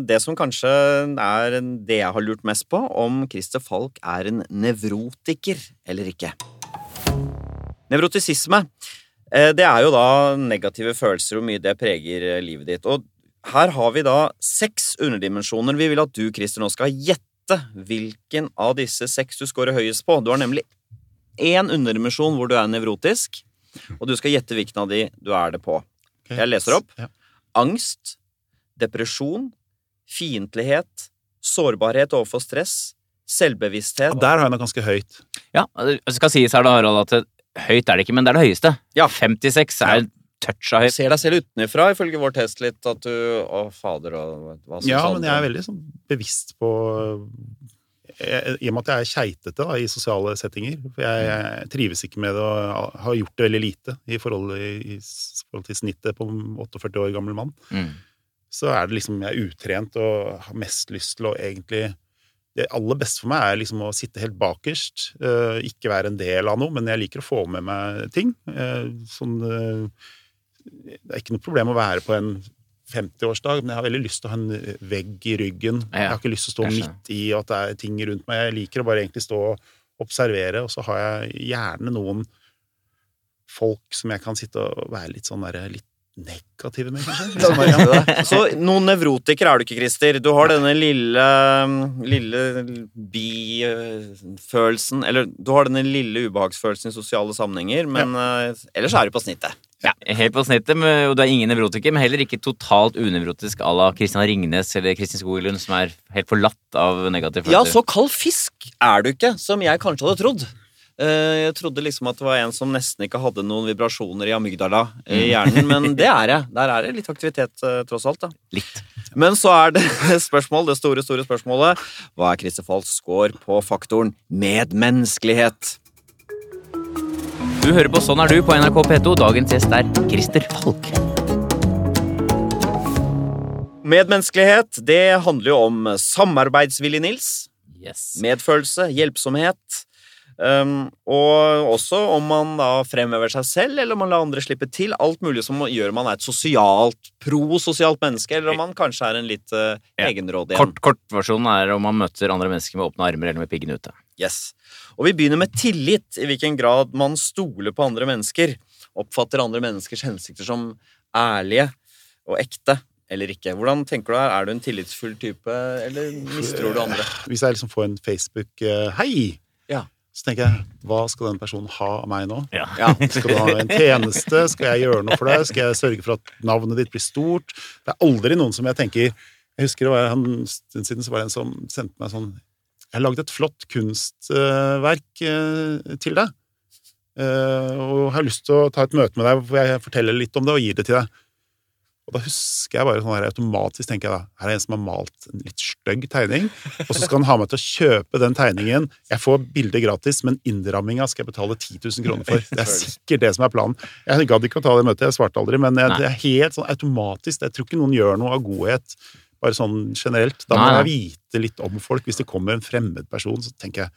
det som kanskje er det jeg har lurt mest på, om Christer Falk er en nevrotiker eller ikke. Nevrotisisme, eh, det er jo da negative følelser, hvor mye det preger eh, livet ditt. Og her har vi da seks underdimensjoner. Vi vil at du, Christer, nå skal gjette hvilken av disse seks du scorer høyest på. Du har nemlig én underdimensjon hvor du er nevrotisk, og du skal gjette hvilken av de du er det på. Okay. Jeg leser opp. Ja. Angst, depresjon, fiendtlighet, sårbarhet overfor stress, selvbevissthet Ja, der har jeg noe ganske høyt. Ja, det skal sies her da, Harald, at høyt er det ikke, men det er det høyeste. Ja. 56 er touch av høyt. ser deg selv utenfra, ifølge vår test, litt at du Å, fader, og hva som Ja, men jeg er veldig sånn bevisst på jeg, I og med at jeg er keitete da, i sosiale settinger. For jeg, jeg trives ikke med det og har gjort det veldig lite i forhold, i, i forhold til snittet på 48 år gammel mann. Mm. Så er det liksom jeg er utrent og har mest lyst til å egentlig Det aller beste for meg er liksom å sitte helt bakerst. eh, ikke være en del av noe, men jeg liker å få med meg ting. Eh, sånn eh, Det er ikke noe problem å være på en 50-årsdag, men jeg har veldig lyst til å ha en vegg i ryggen. Ja, Jeg har ikke lyst til å stå midt i, og at det er ting rundt meg. Jeg liker å bare egentlig stå og observere, og så har jeg gjerne noen folk som jeg kan sitte og være litt sånn der, litt negative med, kanskje. Sånn. Så noen nevrotiker er du ikke, Christer. Du har denne lille, lille bifølelsen Eller du har denne lille ubehagsfølelsen i sosiale sammenhenger, men ja. ellers er du på snittet. Ja, helt på snittet, men- og du er ingen nevrotiker, men heller ikke totalt unevrotisk à la Christian Ringnes eller Kristin Skoglund, som er helt forlatt av negative Ja, så kald fisk er du ikke, som jeg kanskje hadde trodd. Eh, Jeg trodde liksom at det var en som nesten ikke hadde noen vibrasjoner i amygdala i hjernen, men det er jeg. Der er det litt aktivitet, eh, tross alt. da. Litt. Men så er det spørsmål, det store, store spørsmålet. Hva er Christer Falks score på faktoren medmenneskelighet? Du hører på Sånn er du på NRK P2. Dagens gjest er Christer Falk. Medmenneskelighet, det handler jo om samarbeidsvillig Nils. Yes. Medfølelse, hjelpsomhet. Um, og også om man da fremhever seg selv, eller om man lar andre slippe til. Alt mulig som gjør man er et sosialt, prososialt menneske, eller om man kanskje er en litt uh, egenrådig en. Kort, versjon er om man møter andre mennesker med åpne armer eller med piggen ute. Yes. Og vi begynner med tillit, i hvilken grad man stoler på andre mennesker. Oppfatter andre menneskers hensikter som ærlige og ekte eller ikke. Hvordan tenker du her? Er du en tillitsfull type, eller mistror du andre? Hvis jeg liksom får en Facebook-hei, Ja. så tenker jeg hva skal den personen ha av meg nå? Ja. Ja. Skal du ha en tjeneste? Skal jeg gjøre noe for deg? Skal jeg sørge for at navnet ditt blir stort? Det er aldri noen som jeg tenker Jeg husker det var en stund siden så var det en som sendte meg sånn Jeg har lagd et flott kunstverk eh, til deg. eh, Og har lyst til å ta et møte med deg hvor jeg forteller litt om det og gir det til deg. Og da husker jeg bare sånn her automatisk tenker jeg da, her er en som har malt en litt stygg tegning, og så skal han ha meg til å kjøpe den tegningen. Jeg får bildet gratis, men innramminga skal jeg betale 10 000 kroner for. Det er sikkert det som er planen. Jeg gadd ikke å ta det møtet, jeg svarte aldri, men jeg, det er helt sånn automatisk. Jeg tror ikke noen gjør noe av godhet, bare sånn generelt. Da må Nei, jeg vite litt om folk. Hvis det kommer en fremmed person, så tenker jeg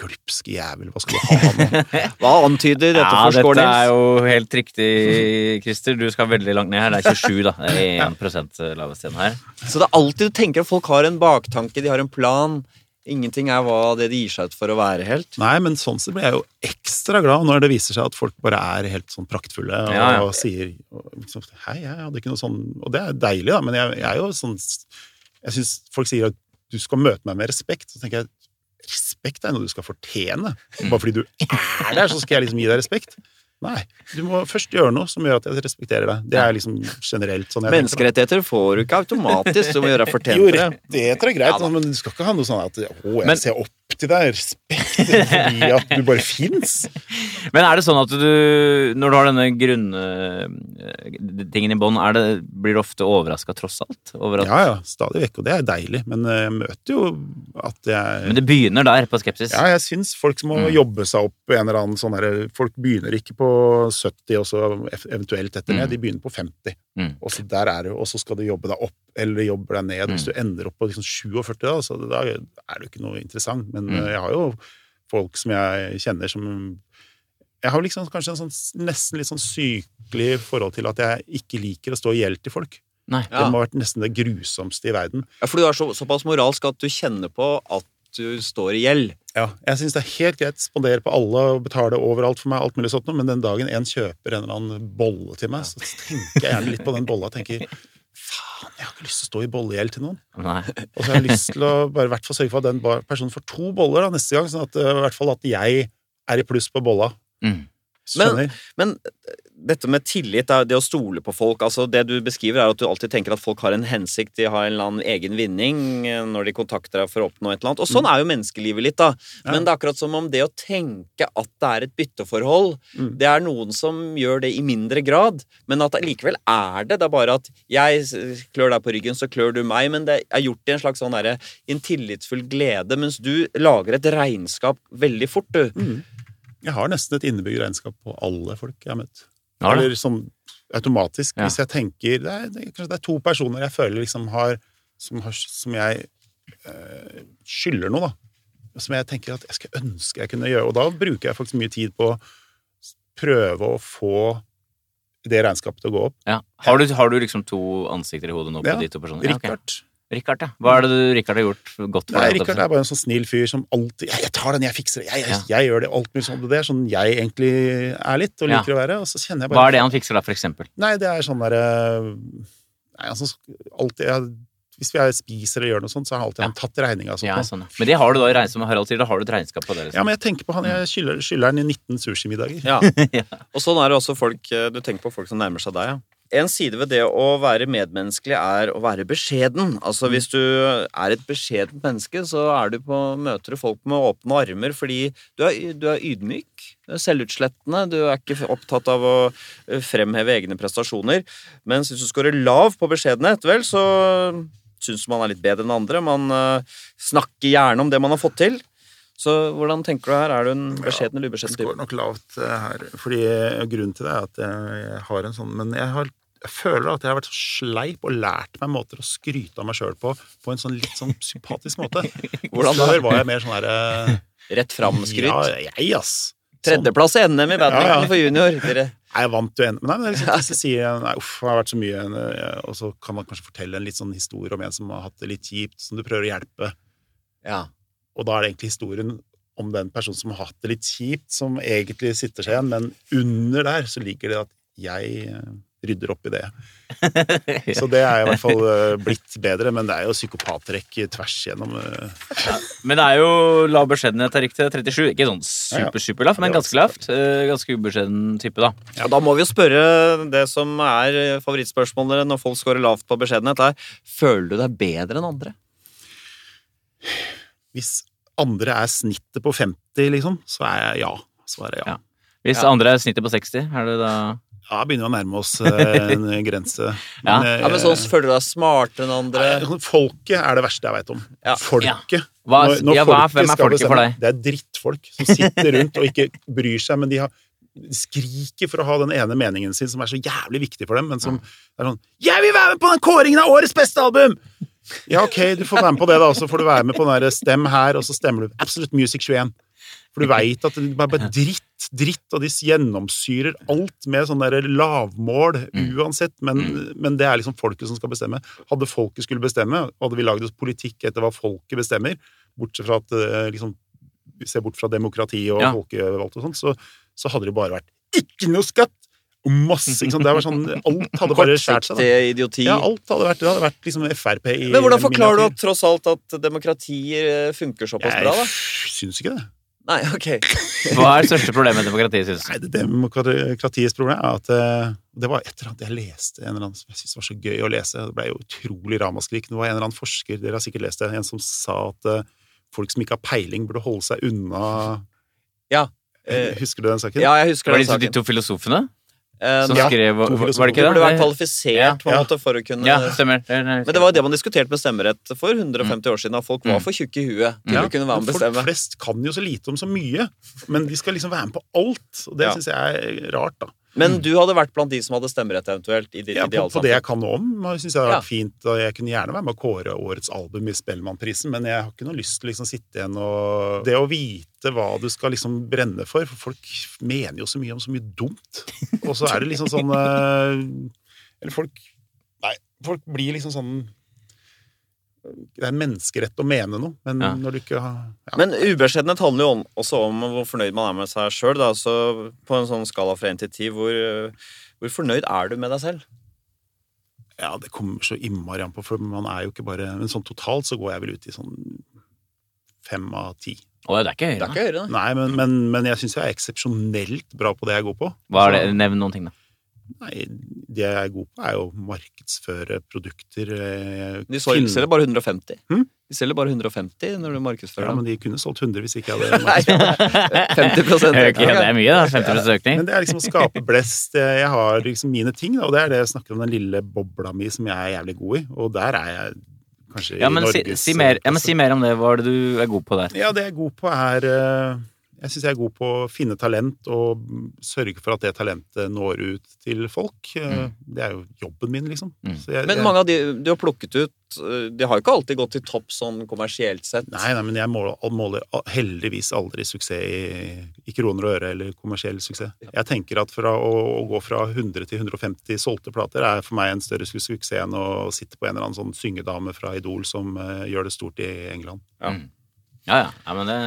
glupske jævel, hva skal du ha nå? Hva antyder dette Ja, for score, dette er jo helt riktig, Christer. Du skal veldig langt ned her. Det er 27, da. Det er 1 lavest igjen her. Så det er alltid du tenker at folk har en baktanke, de har en plan. Ingenting er hva det de gir seg ut for å være helt. Nei, men sånn sett blir jeg jo ekstra glad når det viser seg at folk bare er helt sånn praktfulle og, Ja, ja. sier og så, Hei, jeg hadde ikke noe sånn Og det er deilig, da, men jeg, jeg er jo sånn Jeg syns folk sier at du skal møte meg med respekt. Så tenker jeg respekt er noe du skal fortjene. Bare fordi du er der, så skal jeg liksom gi deg respekt. Nei. Du må først gjøre noe som gjør at jeg respekterer deg. Det er liksom generelt sånn. Menneskerettigheter får du ikke automatisk, du må gjøre deg fortjent til det. rettigheter er greit, Ja men du skal ikke ha noe sånn at å, jeg Men- ser opp til deg, respekt fordi at du bare fins. Men er det sånn at du, når du har denne grunntingen i bånn, blir du ofte overraska tross alt? Over at, Ja, ja, stadig vekk, og det er deilig. Men eh, jeg møter jo at jeg Men det begynner der, på skepsis. Ja, jeg syns folk må Mm. jobbe seg opp en eller annen sånn her Folk begynner ikke på 70 og så eventuelt etter det, Mm. de begynner på 50. Mm. Og så der er du, og så skal du jobbe deg opp eller jobbe deg ned. Hvis Mm. du ender opp på liksom 47, da, så da er du ikke noe interessant. Men Mm. eh, jeg har jo folk som jeg kjenner som Jeg har liksom kanskje en sånn nesten litt sånn sykelig forhold til at jeg ikke liker å stå i gjeld til folk. Nei. Ja. Det må ha vært nesten det grusomste i verden. Ja, for du er så, såpass moralsk at du kjenner på at du står i gjeld. Ja, jeg syns det er helt greit å spandere på alle og betale overalt for meg, alt mulig sånt, men den dagen en kjøper en eller annen bolle til meg, så tenker jeg gjerne litt på den bolla og tenker faen, jeg har ikke lyst til å stå i bollegjeld til noen. Nei. Og så har jeg lyst til å bare hvert fall sørge for at den personen får to boller da, neste gang, sånn at eh, i hvert fall at jeg er i pluss på bolla. Mm. Skjønner. Men dette med tillit, det å stole på folk altså Det du beskriver, er at du alltid tenker at folk har en hensikt, de har en eller annen egen vinning eh, når de kontakter deg for å oppnå et eller annet. Og sånn er jo menneskelivet litt, da. Men det er akkurat som om det å tenke at det er et bytteforhold, Mm. det er noen som gjør det i mindre grad, men at det likevel er det. Det er bare at jeg klør deg på ryggen, så klør du meg, men det er gjort i en slags sånn derre en tillitsfull glede, mens du lager et regnskap veldig fort, du. Mm. Jeg har nesten et innebygd regnskap på alle folk jeg har møtt. Ja. Eller sånn automatisk. Ja. Hvis jeg tenker det er, det, Kanskje det er to personer jeg føler liksom har Som, har, som jeg eh, skylder noe, da. Som jeg tenker at jeg skulle ønske jeg kunne gjøre. Og da bruker jeg faktisk mye tid på å prøve å få det regnskapet til å gå opp. Ja. Har, du, har du liksom to ansikter i hodet nå på de to personene? Ja, ok. Richard. Rikard, ja. Hva er det du, Rikard har gjort godt for Nei, deg? Richard er bare en sånn snill fyr som alltid jeg, 'Jeg tar den, jeg fikser det. Jeg, jeg, jeg gjør det.' Alt mulig sånn. Det er sånn jeg egentlig er litt, og Ja. liker å være. Og så kjenner jeg bare Hva er det han fikser da, for eksempel? Nei, det er sånn derre Nei, altså alltid jeg, Hvis vi er, spiser eller gjør noe sånt, så har alltid Ja. han tatt regninga. Ja, sånn, ja. Men det har du da i regnskap med Harald sier, da har du et regnskap på det? Liksom. Ja, men jeg tenker på han, jeg skylder, skylder han i 19 sushimiddager. Ja. Ja. Og sånn er det også folk eh, Du tenker på folk som nærmer seg deg, ja. En side ved det å være medmenneskelig er å være beskjeden. Altså Hvis du er et beskjedent menneske, så er du på, møter du folk med åpne armer fordi du er, du er ydmyk, du er selvutslettende, du er ikke opptatt av å eh, fremheve egne prestasjoner. Mens hvis du scorer lav på beskjedenhet, vel, så syns man er litt bedre enn andre. Man eh, snakker gjerne om det man har fått til. Så hvordan tenker du her? Er du en beskjeden eller Jeg ubeskjeden type? skårer nok lavt eh, her. Fordi Grunnen til det er at jeg, jeg har en sånn Men jeg, har, jeg føler at jeg har vært så sleip og lært meg måter å skryte av meg sjøl på på en sånn litt sånn sympatisk måte. Hvordan da? Før var jeg mer sånn herre Rett fram-skryt. Ja, jeg, ass. Sånn. Tredjeplass i NM i badminton Ja, ja. for junior. Dere. Jeg vant jo en nei, men det er liksom, hvis jeg sier nei, uff, det har vært så mye eh, Og så kan man kanskje fortelle en litt sånn historie om en som har hatt det litt kjipt, som du prøver å hjelpe. Ja. Og da er det egentlig historien om den personen som har hatt det litt kjipt, som egentlig sitter seg igjen, men under der så ligger det at jeg eh, rydder opp i det. Så det er i hvert fall eh, blitt bedre, men det er jo psykopattrekk tvers gjennom. Ja, Men det er jo lav beskjedenhet er riktig. 37. Ikke sånn super-superlavt, men ganske lavt. Eh, Ganske ubeskjeden type, da. Ja, da må vi jo spørre det som er favorittspørsmålet når folk scorer lavt på beskjedenhet, er føler du deg bedre enn andre? Hvis andre er snittet på 50, liksom, så er jeg ja. Svaret ja. Ja. Hvis Ja. andre er snittet på 60, er det da Ja, begynner å nærme oss eh, en grense. Ja. eh, Ja, men sånn Føler du deg smartere enn andre? Folket er det verste jeg veit om. Ja. Folket. Hva- ja, hva hvem er folket for deg? Det er drittfolk som sitter rundt og ikke bryr seg, men de har skriker for å ha den ene meningen sin som er så jævlig viktig for dem, men som er sånn 'Jeg vil være med på den kåringen av årets beste album!' Ja, ok, du får være med på det, da. Så får du være med på den der Stem her, og så stemmer du Absolute Music 21. For du veit at det er bare dritt, dritt, og de gjennomsyrer alt med sånn der lavmål uansett. Men, men det er liksom folket som skal bestemme. Hadde folket skulle bestemme, hadde vi lagd oss politikk etter hva folket bestemmer, bortsett fra at eh, liksom vi ser bort fra demokrati og Ja. folkevalgt og sånn, så, så hadde det bare vært ikke noe skatt! Og masse, ikke sant? Det var sånn, alt hadde bare skjært seg. da. Idioti. Ja, alt hadde vært, det hadde vært liksom Frp i Men hvordan forklarer du at, tross alt at demokrati eh, funker såpass bra, da? Jeg syns ikke det. Nei, ok. Hva er det største problemet med demokratiet, syns du? Nei, det Demokratiets problem er at eh, det var et eller annet jeg leste en eller annen som jeg syntes var så gøy å lese. Det ble jo utrolig ramaskrik. Det var en eller annen forsker, dere har sikkert lest det, en som sa at eh, folk som ikke har peiling, burde holde seg unna Ja. Eh, Husker du den saken? ja, jeg husker den saken. Var det de to filosofene som ja, skrev Var det ikke det? det? burde være kvalifisert på en måte for å kunne Ja, stemmer. Er- Men det var jo det man diskuterte med stemmerett for 150 år siden. At folk var Mm. for tjukke i huet til Ja, å kunne være med å bestemme Folk flest kan jo så lite om så mye, men de skal liksom være med på alt. Og det Ja. synes syns jeg er rart, da. Men du hadde vært blant de som hadde stemmerett eventuelt? i Ja, på, på det jeg kan om, syns jeg det har Ja. vært fint. Og jeg kunne gjerne være med å kåre årets album i Spellemannprisen, men jeg har ikke noe lyst til å liksom sitte igjen og Det å vite hva du skal liksom brenne for, for folk mener jo så mye om så mye dumt. Og så er det liksom sånn eh, Eller folk Nei, folk blir liksom sånn Det er en menneskerett å mene noe, men Ja. når du ikke har ja. Men ubeskjedenhet handler jo også om hvor fornøyd man er med seg sjøl. Så på en sånn skala fra 1 til 10, hvor, hvor fornøyd er du med deg selv? Ja, det kommer så innmari an på, for man er jo ikke bare Men sånn totalt så går jeg vel ut i sånn fem av ti. Å, det er ikke Det høyere. er det. Nei, men, men, men jeg syns jeg er eksepsjonelt bra på det jeg går på. Hva er det? Nevn noen ting, da. Nei, det jeg er god på, er jo å markedsføre produkter. eh, De så- selger bare 150. Hmm? De selger bare 150 når du markedsfører Ja, men de kunne solgt 100 hvis ikke jeg hadde markedsført. 50 ja, det er mye, da. 50 økning. Men det er liksom å skape blest. Jeg har liksom mine ting, da, og det er det jeg snakker om, den lille bobla mi som jeg er jævlig god i. Og der er jeg kanskje Ja, men i Norges si, mer, ja, men si mer om det. Hva er det du er god på der? Ja, det jeg er god på, er eh, Jeg syns jeg er god på å finne talent og sørge for at det talentet når ut til folk. Eh, Mm. Det er jo jobben min, liksom. Mm. Så jeg, Men jeg- mange av de du har plukket ut, eh, de har jo ikke alltid gått til topp sånn kommersielt sett. Nei, nei, men jeg måler, måler heldigvis aldri suksess i, i kroner og øre eller kommersiell suksess. Jeg tenker at fra å, å gå fra 100 til 150 solgte plater er for meg en større suksess enn å sitte på en eller annen sånn syngedame fra Idol som uh, gjør det stort i England. Ja. Mm. Ja, ja. ja men det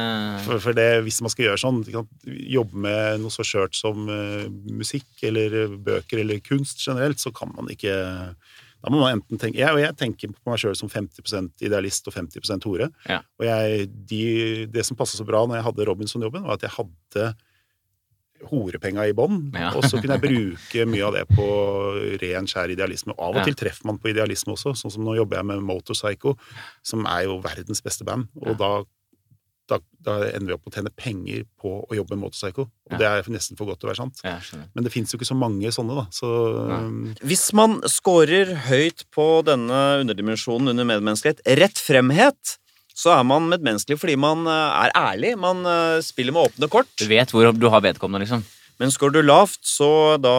For, for det, hvis man skal gjøre sånn, jobbe med noe så skjørt som uh, musikk eller eh, bøker eller kunst generelt, så kan man ikke da må man enten tenke, jeg, og jeg tenker på meg sjøl som 50% idealist og 50% hore. Ja. Og jeg, de, det som passa så bra når jeg hadde Robinson-jobben, var at jeg hadde horepenga i bånn. Ja. Og så kunne jeg bruke mye av det på ren, skjær idealisme. Og av og Ja. til treffer man på idealisme også. Sånn som nå jobber jeg med Motorpsycho, som er jo verdens beste band. Og da, da, da ender vi opp med å tjene penger på å jobbe med Motorpsycho. Og Ja. det er nesten for godt til å være sant. Ja. Men det fins jo ikke så mange sånne, da. Så um, Hvis man scorer høyt på denne underdimensjonen under medmenneskelighet, rett fremhet, så er man medmenneskelig fordi man eh, er ærlig. Man eh, spiller med åpne kort. Du vet hvor du har vedkommende, liksom. Men skår du lavt, så da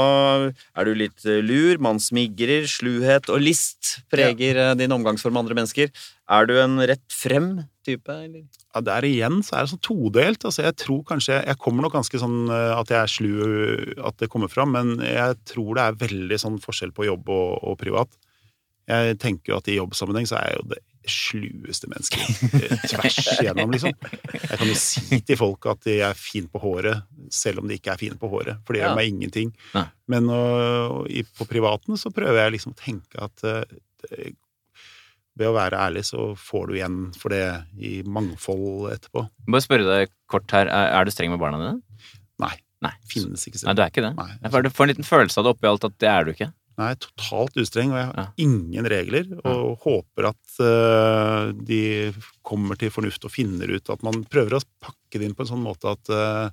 er du litt eh, lur, man smigrer, sluhet og list preger ja. din omgangsform med andre mennesker. Er du en rett frem-type, eller? ja, der igjen så er det sånn todelt. Altså, jeg tror kanskje Jeg kommer nok ganske sånn uh, at jeg er slu, at det kommer fram, men jeg tror det er veldig sånn forskjell på jobb og, og privat. Jeg tenker jo at i jobbsammenheng så er jeg jo det slueste mennesket eh, tvers igjennom, liksom. Jeg kan jo si til folk at de er fine på håret, selv om de ikke er fine på håret, for det Ja. gjør meg ingenting. Nei. Men og, i, på privaten så prøver jeg liksom å tenke at det, ved å være ærlig så får du igjen for det i mangfold etterpå. Bare spørre deg kort her, er, er du streng med barna dine? Nei. Nei. Finnes ikke Nei, du er ikke det? Nei. Jeg får en liten følelse av det oppi alt at det er du ikke. Nei, totalt ustreng, og jeg har Ja. ingen regler. Og håper at uh, de kommer til fornuft og finner ut at man prøver å pakke det inn på en sånn måte at uh,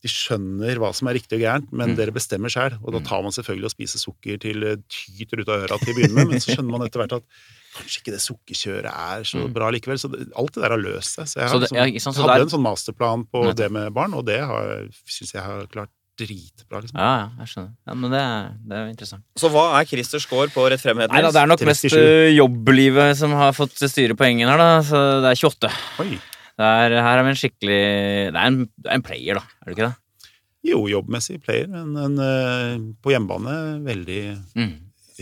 de skjønner hva som er riktig og gærent, men Mm. dere bestemmer sjøl. Og da Mm. tar man selvfølgelig og spiser sukker til tyter ut av øra til å begynne med, men så skjønner man etter hvert at kanskje ikke det sukkerkjøret er så Mm. bra likevel. Så det, alt det der har løst seg. Så jeg, Så har det- liksom, ja, ikke så jeg hadde der- en sånn masterplan på Nei. det med barn, og det syns jeg har klart dritbra. Liksom. Ja, ja, jeg skjønner. Ja, men det, er- det er interessant. Så hva er Christers score på rett fremhet? Nei da, det er nok mest 37. mest jobblivet som har fått styre poengene her, da. Så det er 28. Oi. Det er, her er vi en skikkelig Det er en, det er en player, da. Er det ikke det? Jo, jobbmessig player, men, en, eh, på hjemmebane veldig Mm.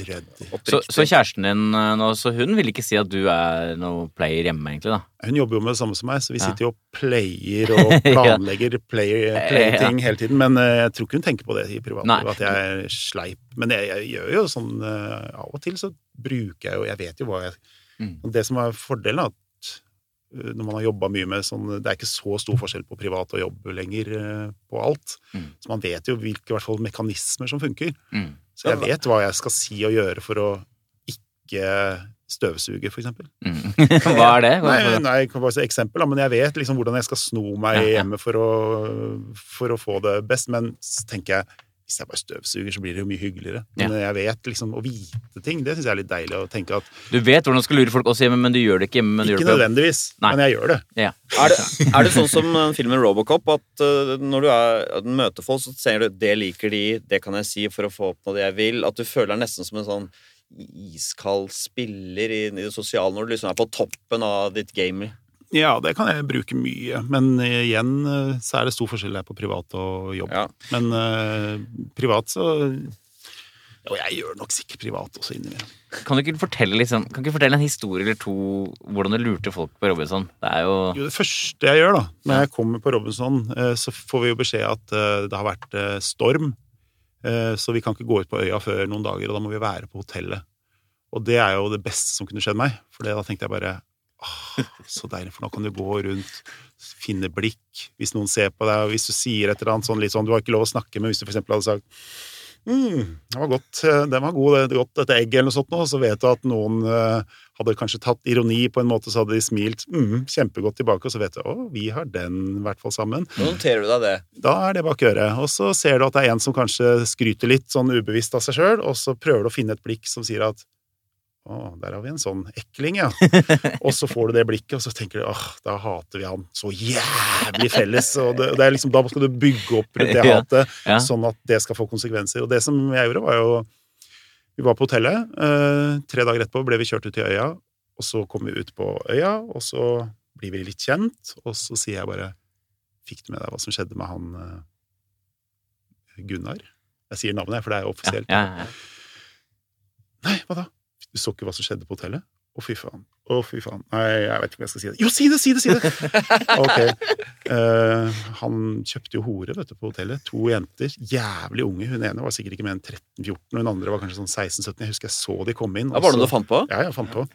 Ryddig. Så, så kjæresten din øh, nå, så hun vil ikke si at du er noe player hjemme, egentlig, da? Hun jobber jo med det samme som meg, så vi Ja. sitter jo og player og planlegger player, play Ja. ting hele tiden. Men eh, jeg tror ikke hun tenker på det i privatlivet, at jeg er sleip. Men jeg, jeg gjør jo sånn eh, Av og til så bruker jeg jo Jeg vet jo hva jeg Mm. Det som er fordelen, er at eh, når man har jobba mye med sånn Det er ikke så stor forskjell på privat og jobb lenger eh, på alt. Mm. Så man vet jo hvilke hvert fall, mekanismer som funker. Mm. Så jeg vet hva jeg skal si og gjøre for å ikke støvsuge, eksempel. Mm. Hva er det? Hva er det? nei, jeg kan bare si eksempel, men jeg vet liksom hvordan jeg skal sno meg hjemme for å, for å få det best. Men så tenker jeg hvis jeg bare støvsuger, så blir det jo mye hyggeligere. Men jeg vet liksom å vite ting, det syns jeg er litt deilig. Å tenke at Du vet hvordan du skal lure folk også hjemme, men du gjør det ikke hjemme. Men du ikke nødvendigvis, Nei. men jeg gjør det. Ja. Er det, er det sånn som filmen Robocop, at eh, når du er, at møter folk, så ser du det liker de, det kan jeg si for å få oppnå det jeg vil? At du føler deg nesten som en sånn iskald spiller i, i det sosiale når du liksom er på toppen av ditt game? Ja, det kan jeg bruke mye, men igjen eh, så er det stor forskjell her på privat og jobb. Ja. Men uh, privat så Og jeg gjør nok sikkert privat også innimellom. Kan du ikke fortelle liksom, kan du ikke fortelle en historie eller to hvordan du lurte folk på Robinson? Det er jo Jo, det første jeg gjør da, når jeg kommer på Robinson, eh, så får vi jo beskjed at eh, det har vært eh, storm, eh, så vi kan ikke gå ut på øya før noen dager, og da må vi være på hotellet. Og det er jo det beste som kunne skjedd meg, for da tenkte jeg bare Åh, så deilig, for nå kan du gå rundt, finne blikk, hvis noen ser på deg, og hvis du sier et eller annet sånn litt sånn Du har ikke lov å snakke men hvis du for eksempel hadde sagt mm, det var godt, eh, den var god, det er godt dette egget, eller noe sånt, nå, så vet du at noen eh, hadde kanskje tatt ironi på en måte, så hadde de smilt mm, kjempegodt tilbake, og så vet du å, vi har den i hvert fall sammen. Nå noterer du deg det. Da er det bak øret. Og så ser du at det er en som kanskje skryter litt sånn ubevisst av seg sjøl, og så prøver du å finne et blikk som sier at å, der har vi en sånn ekling, ja. og så får du det blikket, og så tenker du åh, da hater vi han så jævlig felles. Og det, det er liksom, da skal du bygge opp rundt det Ja, hatet, ja. sånn at det skal få konsekvenser. Og det som jeg gjorde, var jo Vi var på hotellet. Eh, tre dager etterpå ble vi kjørt ut til øya, og så kom vi ut på øya, og så blir vi litt kjent, og så sier jeg bare Fikk du med deg hva som skjedde med han eh, Gunnar? Jeg sier navnet, for det er jo Ja, offisielt. ja, ja. Nei, hva da? Du så ikke hva som skjedde på hotellet? Å, fy faen. Å, fy faen. Nei, jeg vet ikke om jeg skal si det. Jo, si det, si det, si det! Ok. Uh, han kjøpte jo hore, vet du, på hotellet. To jenter. Jævlig unge. Hun ene var sikkert ikke mer enn 13-14, og hun andre var kanskje sånn 16-17. Jeg husker jeg så de komme inn. Ja, var det noe du fant på? Ja, jeg fant på.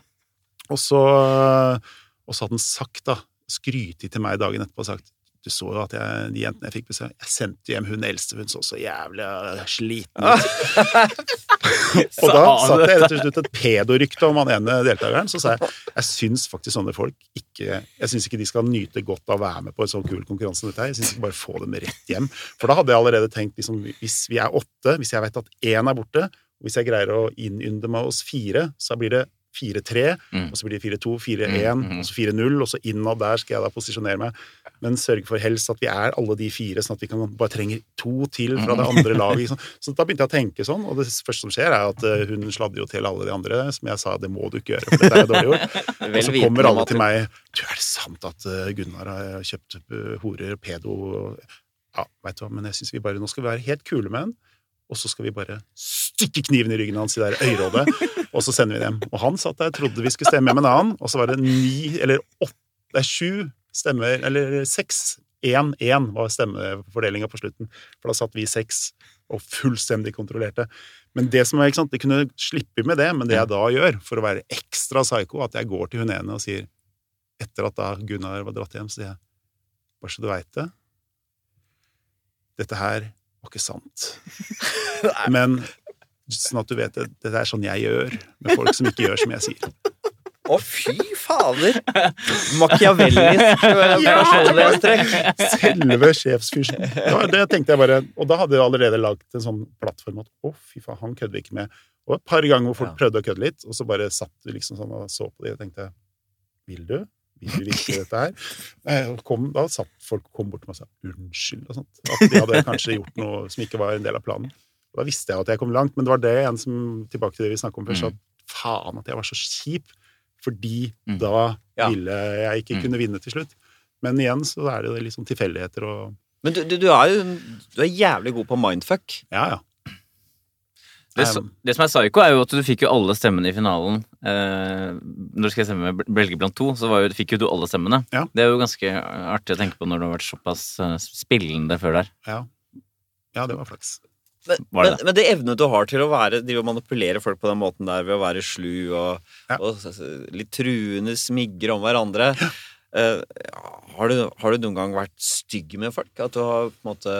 Og så, og så hadde han sagt, da, skrytet til meg dagen etterpå og sagt du så jo at jeg, de jentene jeg fikk besøk Jeg sendte hjem hun eldste, hun så så jævlig eh, sliten ut. og da Sa satte jeg rett og slett et pedorykte om han ene deltakeren. Så sa jeg jeg syns faktisk sånne folk ikke Jeg syns ikke de skal nyte godt av å være med på en sånn kul konkurranse som dette her. Jeg syns ikke bare få dem rett hjem. For da hadde jeg allerede tenkt liksom, hvis vi er åtte, hvis jeg vet at én er borte, og hvis jeg greier å innynde meg oss fire, så blir det 4-3, Mm. og så blir det 4-2, 4-1, Mm, mm. og så 4-0, og så innad der skal jeg da posisjonere meg. Men sørge for helst at vi er alle de fire, sånn at vi kan bare trenger to til fra det andre laget. Liksom. Så da begynte jeg å tenke sånn, og det første som skjer, er at eh, hun sladder jo til alle de andre, som jeg sa det må du ikke gjøre, for dette er dårlig gjort. Og så kommer alle til meg Du, er det sant at eh, Gunnar har kjøpt eh, horer, pedo Ja, veit du hva, men jeg syns vi bare Nå skal vi være helt kule med han, og så skal vi bare stikke kniven i ryggen hans i det øyrådet, og så sender vi dem. Og han satt der, trodde vi skulle stemme med en annen, og så var det ni eller åtte Det er sju stemmer, eller seks. 1-1 var stemmefordelinga på slutten, for da satt vi seks og fullstendig kontrollerte. Men det som er, ikke sant, de kunne slippe med det, men det jeg da gjør, for å være ekstra psycho, at jeg går til hun ene og sier Etter at da Gunnar var dratt hjem, sier jeg bare så du veit det Dette her var ikke sant. Men sånn at du vet det, det er sånn jeg gjør med folk som ikke gjør som jeg sier. Å, fy fader! Machiavellisk personlighetstrekk. Selve sjefsfyrsten. Ja, det tenkte jeg bare, og da hadde jeg allerede lagd en sånn plattform at å, fy faen, han kødder vi ikke med. Og et par ganger hvor folk Ja. prøvde å kødde litt, og så bare satt vi liksom sånn og så på det og tenkte Vil du? Du virkelig dette her? Eh, Kom, da satt folk kom bort og sa unnskyld og sånt. At de hadde kanskje gjort noe som ikke var en del av planen. Og da visste jeg at jeg kom langt, men det var det en som tilbake til det vi snakket om først, sa at faen at jeg var så kjip. Fordi Mm. da Ja. ville jeg ikke Mm. kunne vinne til slutt. Men igjen så er det litt sånn tilfeldigheter og Men du, du, du er jo du er jævlig god på mindfuck. Ja, ja. Det, som- det som er psycho, er jo at du fikk jo alle stemmene i finalen. Eh, når du skal stemme med Belgia blant to, så var jo, fikk jo du alle stemmene. Ja. Det er jo ganske artig å tenke på når du har vært såpass eh, spillende før der. Ja, ja det var flaks. Men, Var det men, men det evnet du har til å være De å manipulere folk på den måten der ved å være slu og, Ja. og litt truende smigre om hverandre. Eh, har, du, har du noen gang vært stygg med folk? At du har på en måte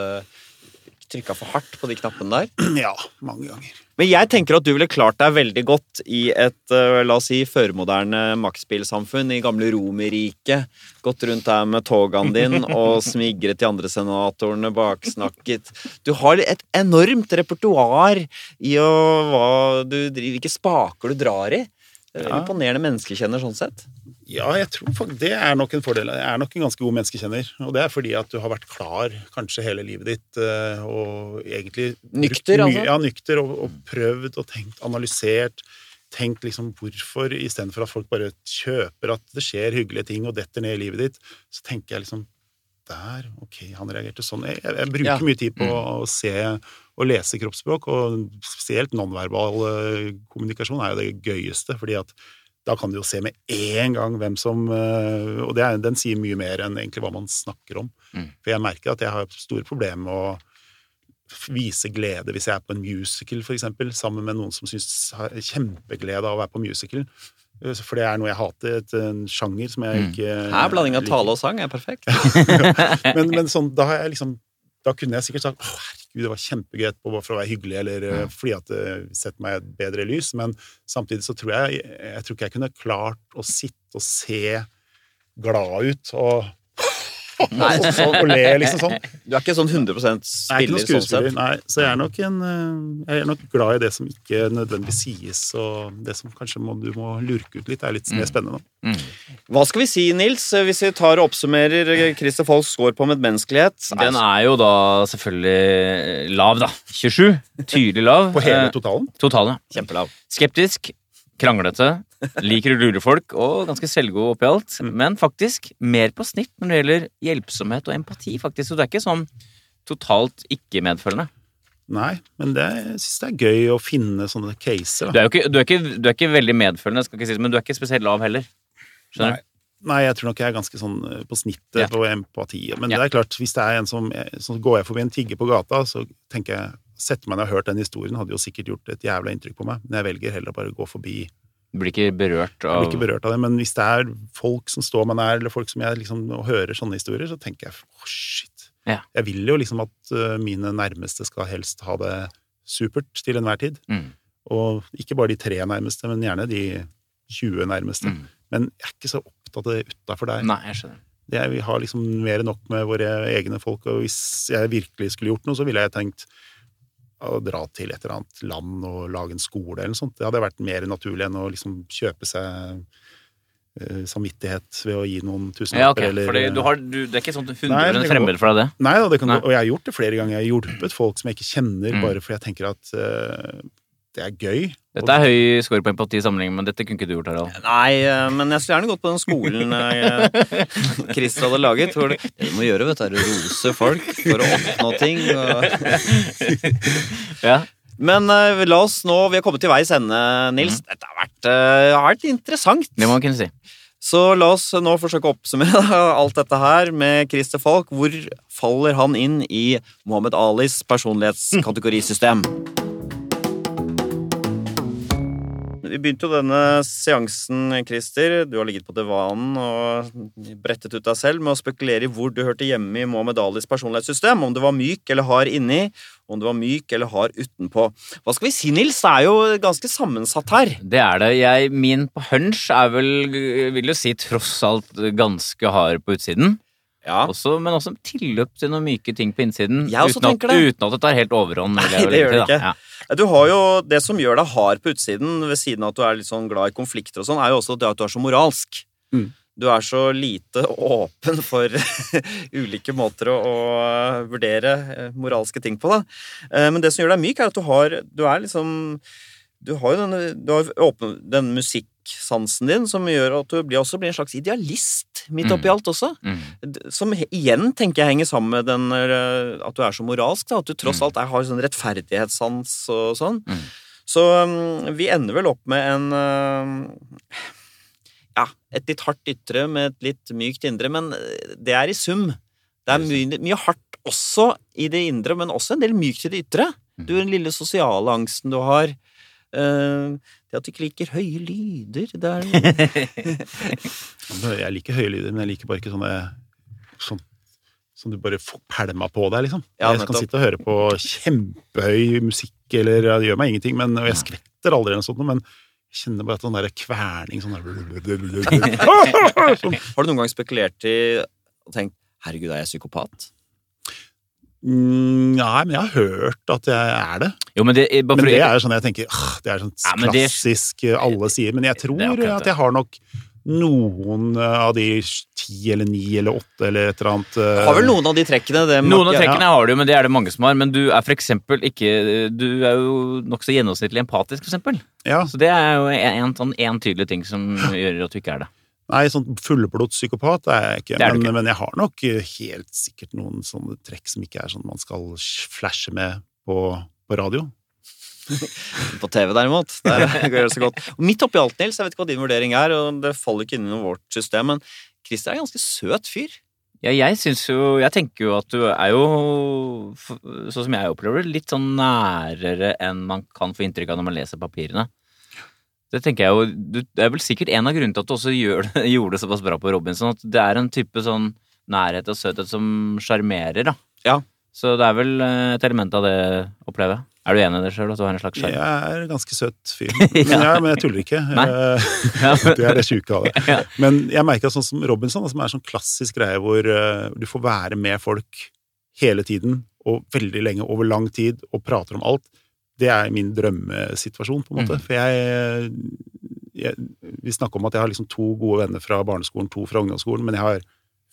trykka for hardt på de knappene der? Ja, mange ganger. Men jeg tenker at du ville klart deg veldig godt i et eh, la oss si, førmoderne maktspillsamfunn i gamle Romerriket. Gått rundt der med togaen din og smigret de andre senatorene, baksnakket. Du har et enormt repertoar i å, hva du driver Hvilke spaker du drar i. Det er Ja. Imponerende menneskekjenner sånn sett. Ja, jeg tror faktisk det er nok en fordel. Jeg er nok en ganske god menneskekjenner. Og det er fordi at du har vært klar kanskje hele livet ditt, eh, og egentlig Nykter, mye- altså? Ja, nykter, og, og prøvd og tenkt, analysert. Tenkt liksom hvorfor, istedenfor at folk bare kjøper at det skjer hyggelige ting og detter ned i livet ditt, så tenker jeg liksom Der, ok, han reagerte sånn. Jeg, jeg, jeg bruker Ja. mye tid på å se og lese kroppsspråk, og spesielt nonverbal eh, kommunikasjon er jo det gøyeste, fordi at da kan du jo se med en gang hvem som eh, Og det er, den sier mye mer enn egentlig hva man snakker om. Mm. For jeg merker at jeg har store problemer med å vise glede hvis jeg er på en musical, for eksempel, sammen med noen som syns har kjempeglede av å være på musical. For det er noe jeg hater. Et, en sjanger som jeg Mm. ikke Her, blanding av tale og sang er perfekt. men, men sånn, da har jeg liksom Da kunne jeg sikkert sagt å herregud, det var kjempegøy etterpå bare for å være hyggelig, eller ja. fordi at det setter meg i et bedre lys, men samtidig så tror jeg Jeg tror ikke jeg kunne klart å sitte og se glad ut og og, sånn, og le, liksom sånn. Du er ikke sånn 100 Jeg er ikke noen sånn nei. Så jeg er nok en eh, Jeg er nok glad i det som ikke nødvendigvis sies, og det som kanskje må, du må lurke ut litt, er litt mer spennende. Mm. Hva skal vi si, Nils, hvis vi tar og oppsummerer Christer Folks score på medmenneskelighet? Den er jo da selvfølgelig lav, da. 27. Tydelig lav. På hele Eh, totalen. Totalen, ja. kjempelav. Skeptisk, kranglete, liker å lure folk og ganske selvgod oppi alt. Men faktisk mer på snitt når det gjelder hjelpsomhet og empati, faktisk. Så du er ikke sånn totalt ikke-medfølende. Nei, men det, jeg syns det er gøy å finne sånne caser. Du er ikke, du er ikke, du er ikke veldig medfølende, skal ikke sies, men du er ikke spesielt lav heller. Skjønner Nei. Nei, jeg tror nok jeg er ganske sånn eh, på snittet Ja. på empati. Men Ja. det er klart, hvis det er en som Så går jeg forbi en tigger på gata, så tenker jeg Setter meg ned og har hørt den historien, hadde jo sikkert gjort et jævla inntrykk på meg. Men jeg velger heller å bare gå forbi. Du blir ikke berørt Jeg av blir ikke berørt av det. Men hvis det er folk som står meg nær, eller folk som jeg liksom og hører sånne historier, så tenker jeg åh, shit. Ja. Jeg vil jo liksom at eh, mine nærmeste skal helst ha det supert til enhver tid. Mm. Og ikke bare de tre nærmeste, men gjerne de 20 nærmeste. Mm. Men jeg er ikke så opptatt av det utafor der. Nei, jeg skjønner. Det er, vi har liksom mer enn nok med våre egne folk, og hvis jeg virkelig skulle gjort noe, så ville jeg tenkt å dra til et eller annet land og lage en skole eller noe sånt. Det hadde vært mer naturlig enn å liksom kjøpe seg eh, samvittighet ved å gi noen Ja, okay. eller fordi du har, du, Det er ikke sånn 100 fremmed for deg, det? Nei, da, det kan, Nei. og jeg har gjort det flere ganger. Jeg har hjulpet folk som jeg ikke kjenner, Mm. bare fordi jeg tenker at eh, det er gøy. Dette er høy score på empati sammenlignet, men dette kunne ikke du gjort, Harald. Nei, eh, men jeg skulle gjerne gått på den skolen jeg... Christer hadde laget. Hvor det, det du må gjøre, vet du, er å rose folk for å oppnå ting. Og... Ja. Men uh, la oss nå Vi har kommet til veis ende, Nils. Dette har vært, uh, har vært interessant. Det må man kunne si. Så la oss nå forsøke å oppsummere alt dette her med Christer Falk. Hvor faller han inn i Mohammed Alis personlighetskategorisystem? Vi begynte jo denne seansen, Christer. Du har ligget på divanen og brettet ut deg selv med å spekulere i hvor du hørte hjemme i Mohammed Alis personlighetssystem. Om du var myk eller hard inni, om du var myk eller hard utenpå. Hva skal vi si, Nils? Det er jo ganske sammensatt her. Det er det. Jeg, min på hunch er vel, vil jo si, tross alt ganske hard på utsiden. Ja. Også, men også tilløp til noen myke ting på innsiden. Jeg også uten, tenker at, det. uten at det tar helt overhånd. Nei, det gjør det ikke. Du har jo Det som gjør deg hard på utsiden, ved siden av at du er litt sånn glad i konflikter og sånn, er jo også det at du er så moralsk. Mm. Du er så lite åpen for ulike måter å, å vurdere eh, moralske ting på, da. Eh, Men det som gjør deg myk, er at du har Du er liksom Du har jo denne Du har åpen, den musikksansen din som gjør at du blir, også blir en slags idealist midt oppi Mm. alt også. Mm. Som igjen tenker jeg henger sammen med den eh, at du er så moralsk. Da, at du tross Mm. alt er, har sånn rettferdighetssans og sånn. Mm. Så um, vi ender vel opp med en uh, Ja, et litt hardt ytre med et litt mykt indre, men eh, det er i sum. Det er mye, mye hardt også i det indre, men også en del mykt i det ytre. Du, Den lille sosiale angsten du har. Eh, det at du ikke liker høye lyder. Det er Jeg liker høye lyder, men jeg liker bare ikke sånne sånn, som du bare får pælma på deg, liksom. Ja, jeg kan sitte og høre på kjempehøy musikk, eller ja, det gjør meg ingenting, men, og jeg skvetter aldri eller noe sånt, men jeg kjenner bare at sånn der kverning sånn der sånn. Har du noen gang spekulert i og tenkt 'herregud, er jeg psykopat'? Mm, Nei, men jeg har hørt at jeg er det. Jo, men det, bare Men det er sånn jeg tenker «Åh, Det er sånn Ja, klassisk det- eh, alle sier. Men jeg tror Det er at jeg har nok noen eh, av de ti eller ni eller åtte eller et eller annet uh... Har vel noen av de trekkene. Det Noen av ja. trekkene har du jo, men det er det mange som har. Men du er for eksempel ikke Du er jo nokså gjennomsnittlig empatisk, for eksempel. Ja, Så det er jo en, en sånn en tydelig ting som gjør at du ikke er det. Nei, sånn fullblods psykopat er jeg ikke. Det er men, ikke. men jeg har nok eh, helt sikkert noen sånne trekk som ikke er sånn man skal flashe med på, på radio. På TV, derimot. Der går det så godt. Og midt oppi alt, Nils, jeg vet ikke hva din vurdering er, og det faller ikke inn i vårt system, men Christer er en ganske søt fyr. Ja, jeg syns jo Jeg tenker jo at du er jo, sånn som jeg opplever det, litt sånn nærere enn man kan få inntrykk av når man leser papirene. Det tenker jeg jo, Det er vel sikkert en av grunnene til at du også det, gjorde det såpass bra på Robinson. At det er en type sånn nærhet og søthet som sjarmerer, da. Ja. Så det er vel eh, et element av det, opplever jeg. Er du enig i det sjøl, en Jeg er en ganske søt fyr. Men, ja, men jeg tuller ikke. Eh, Det er det sjuke av det. Men jeg merker at sånn som Robinson, som er sånn klassisk greie hvor eh, du får være med folk hele tiden, og veldig lenge, over lang tid, og prater om alt, det er min drømmesituasjon, på en måte. Mm. For jeg, jeg Vi snakker om at jeg har liksom to gode venner fra barneskolen, to fra ungdomsskolen, men jeg har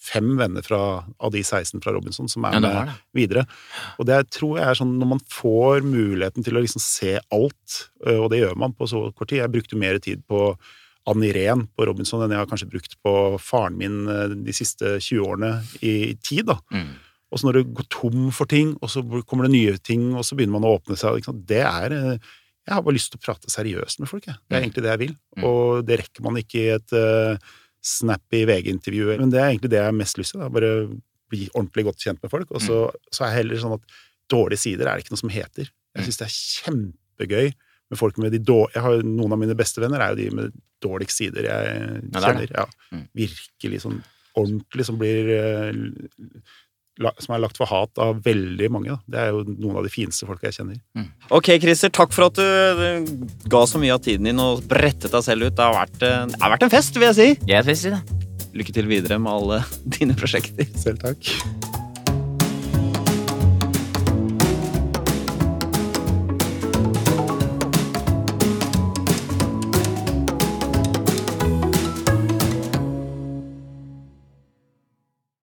fem venner fra, av de 16 fra Robinson som er Ja, med det. videre. Og det tror jeg er sånn når man får muligheten til å liksom se alt, og det gjør man på så kort tid Jeg brukte mer tid på Ann Irén på Robinson enn jeg har kanskje brukt på faren min de siste 20 årene i, i tid. da. Mm. Og så når du går tom for ting, og så kommer det nye ting, og så begynner man å åpne seg. Det er øh, Jeg har bare lyst til å prate seriøst med folk, jeg. Det er Mm. egentlig det jeg vil. Mm. Og det rekker man ikke i et uh, snappy VG-intervju. Men det er egentlig det jeg har mest lyst til. Da. Bare bli ordentlig godt kjent med folk. Og så, så er jeg heller sånn at dårlige sider er det ikke noe som heter. Jeg syns det er kjempegøy med folk med de dårlige Jeg har, noen av mine beste venner er jo de med dårligst sider jeg det er det. kjenner. Ja, Mm. Virkelig sånn ordentlig som blir eh, la, Som er lagt for hat av veldig mange. Da. Det er jo noen av de fineste folka jeg kjenner. Ok, Christer, takk for at du ga så mye av tiden din og brettet deg selv ut. Det har vært, eh, det har vært en fest, vil jeg si. Jeg vil si det. Lykke til videre med alle dine prosjekter. Selv takk.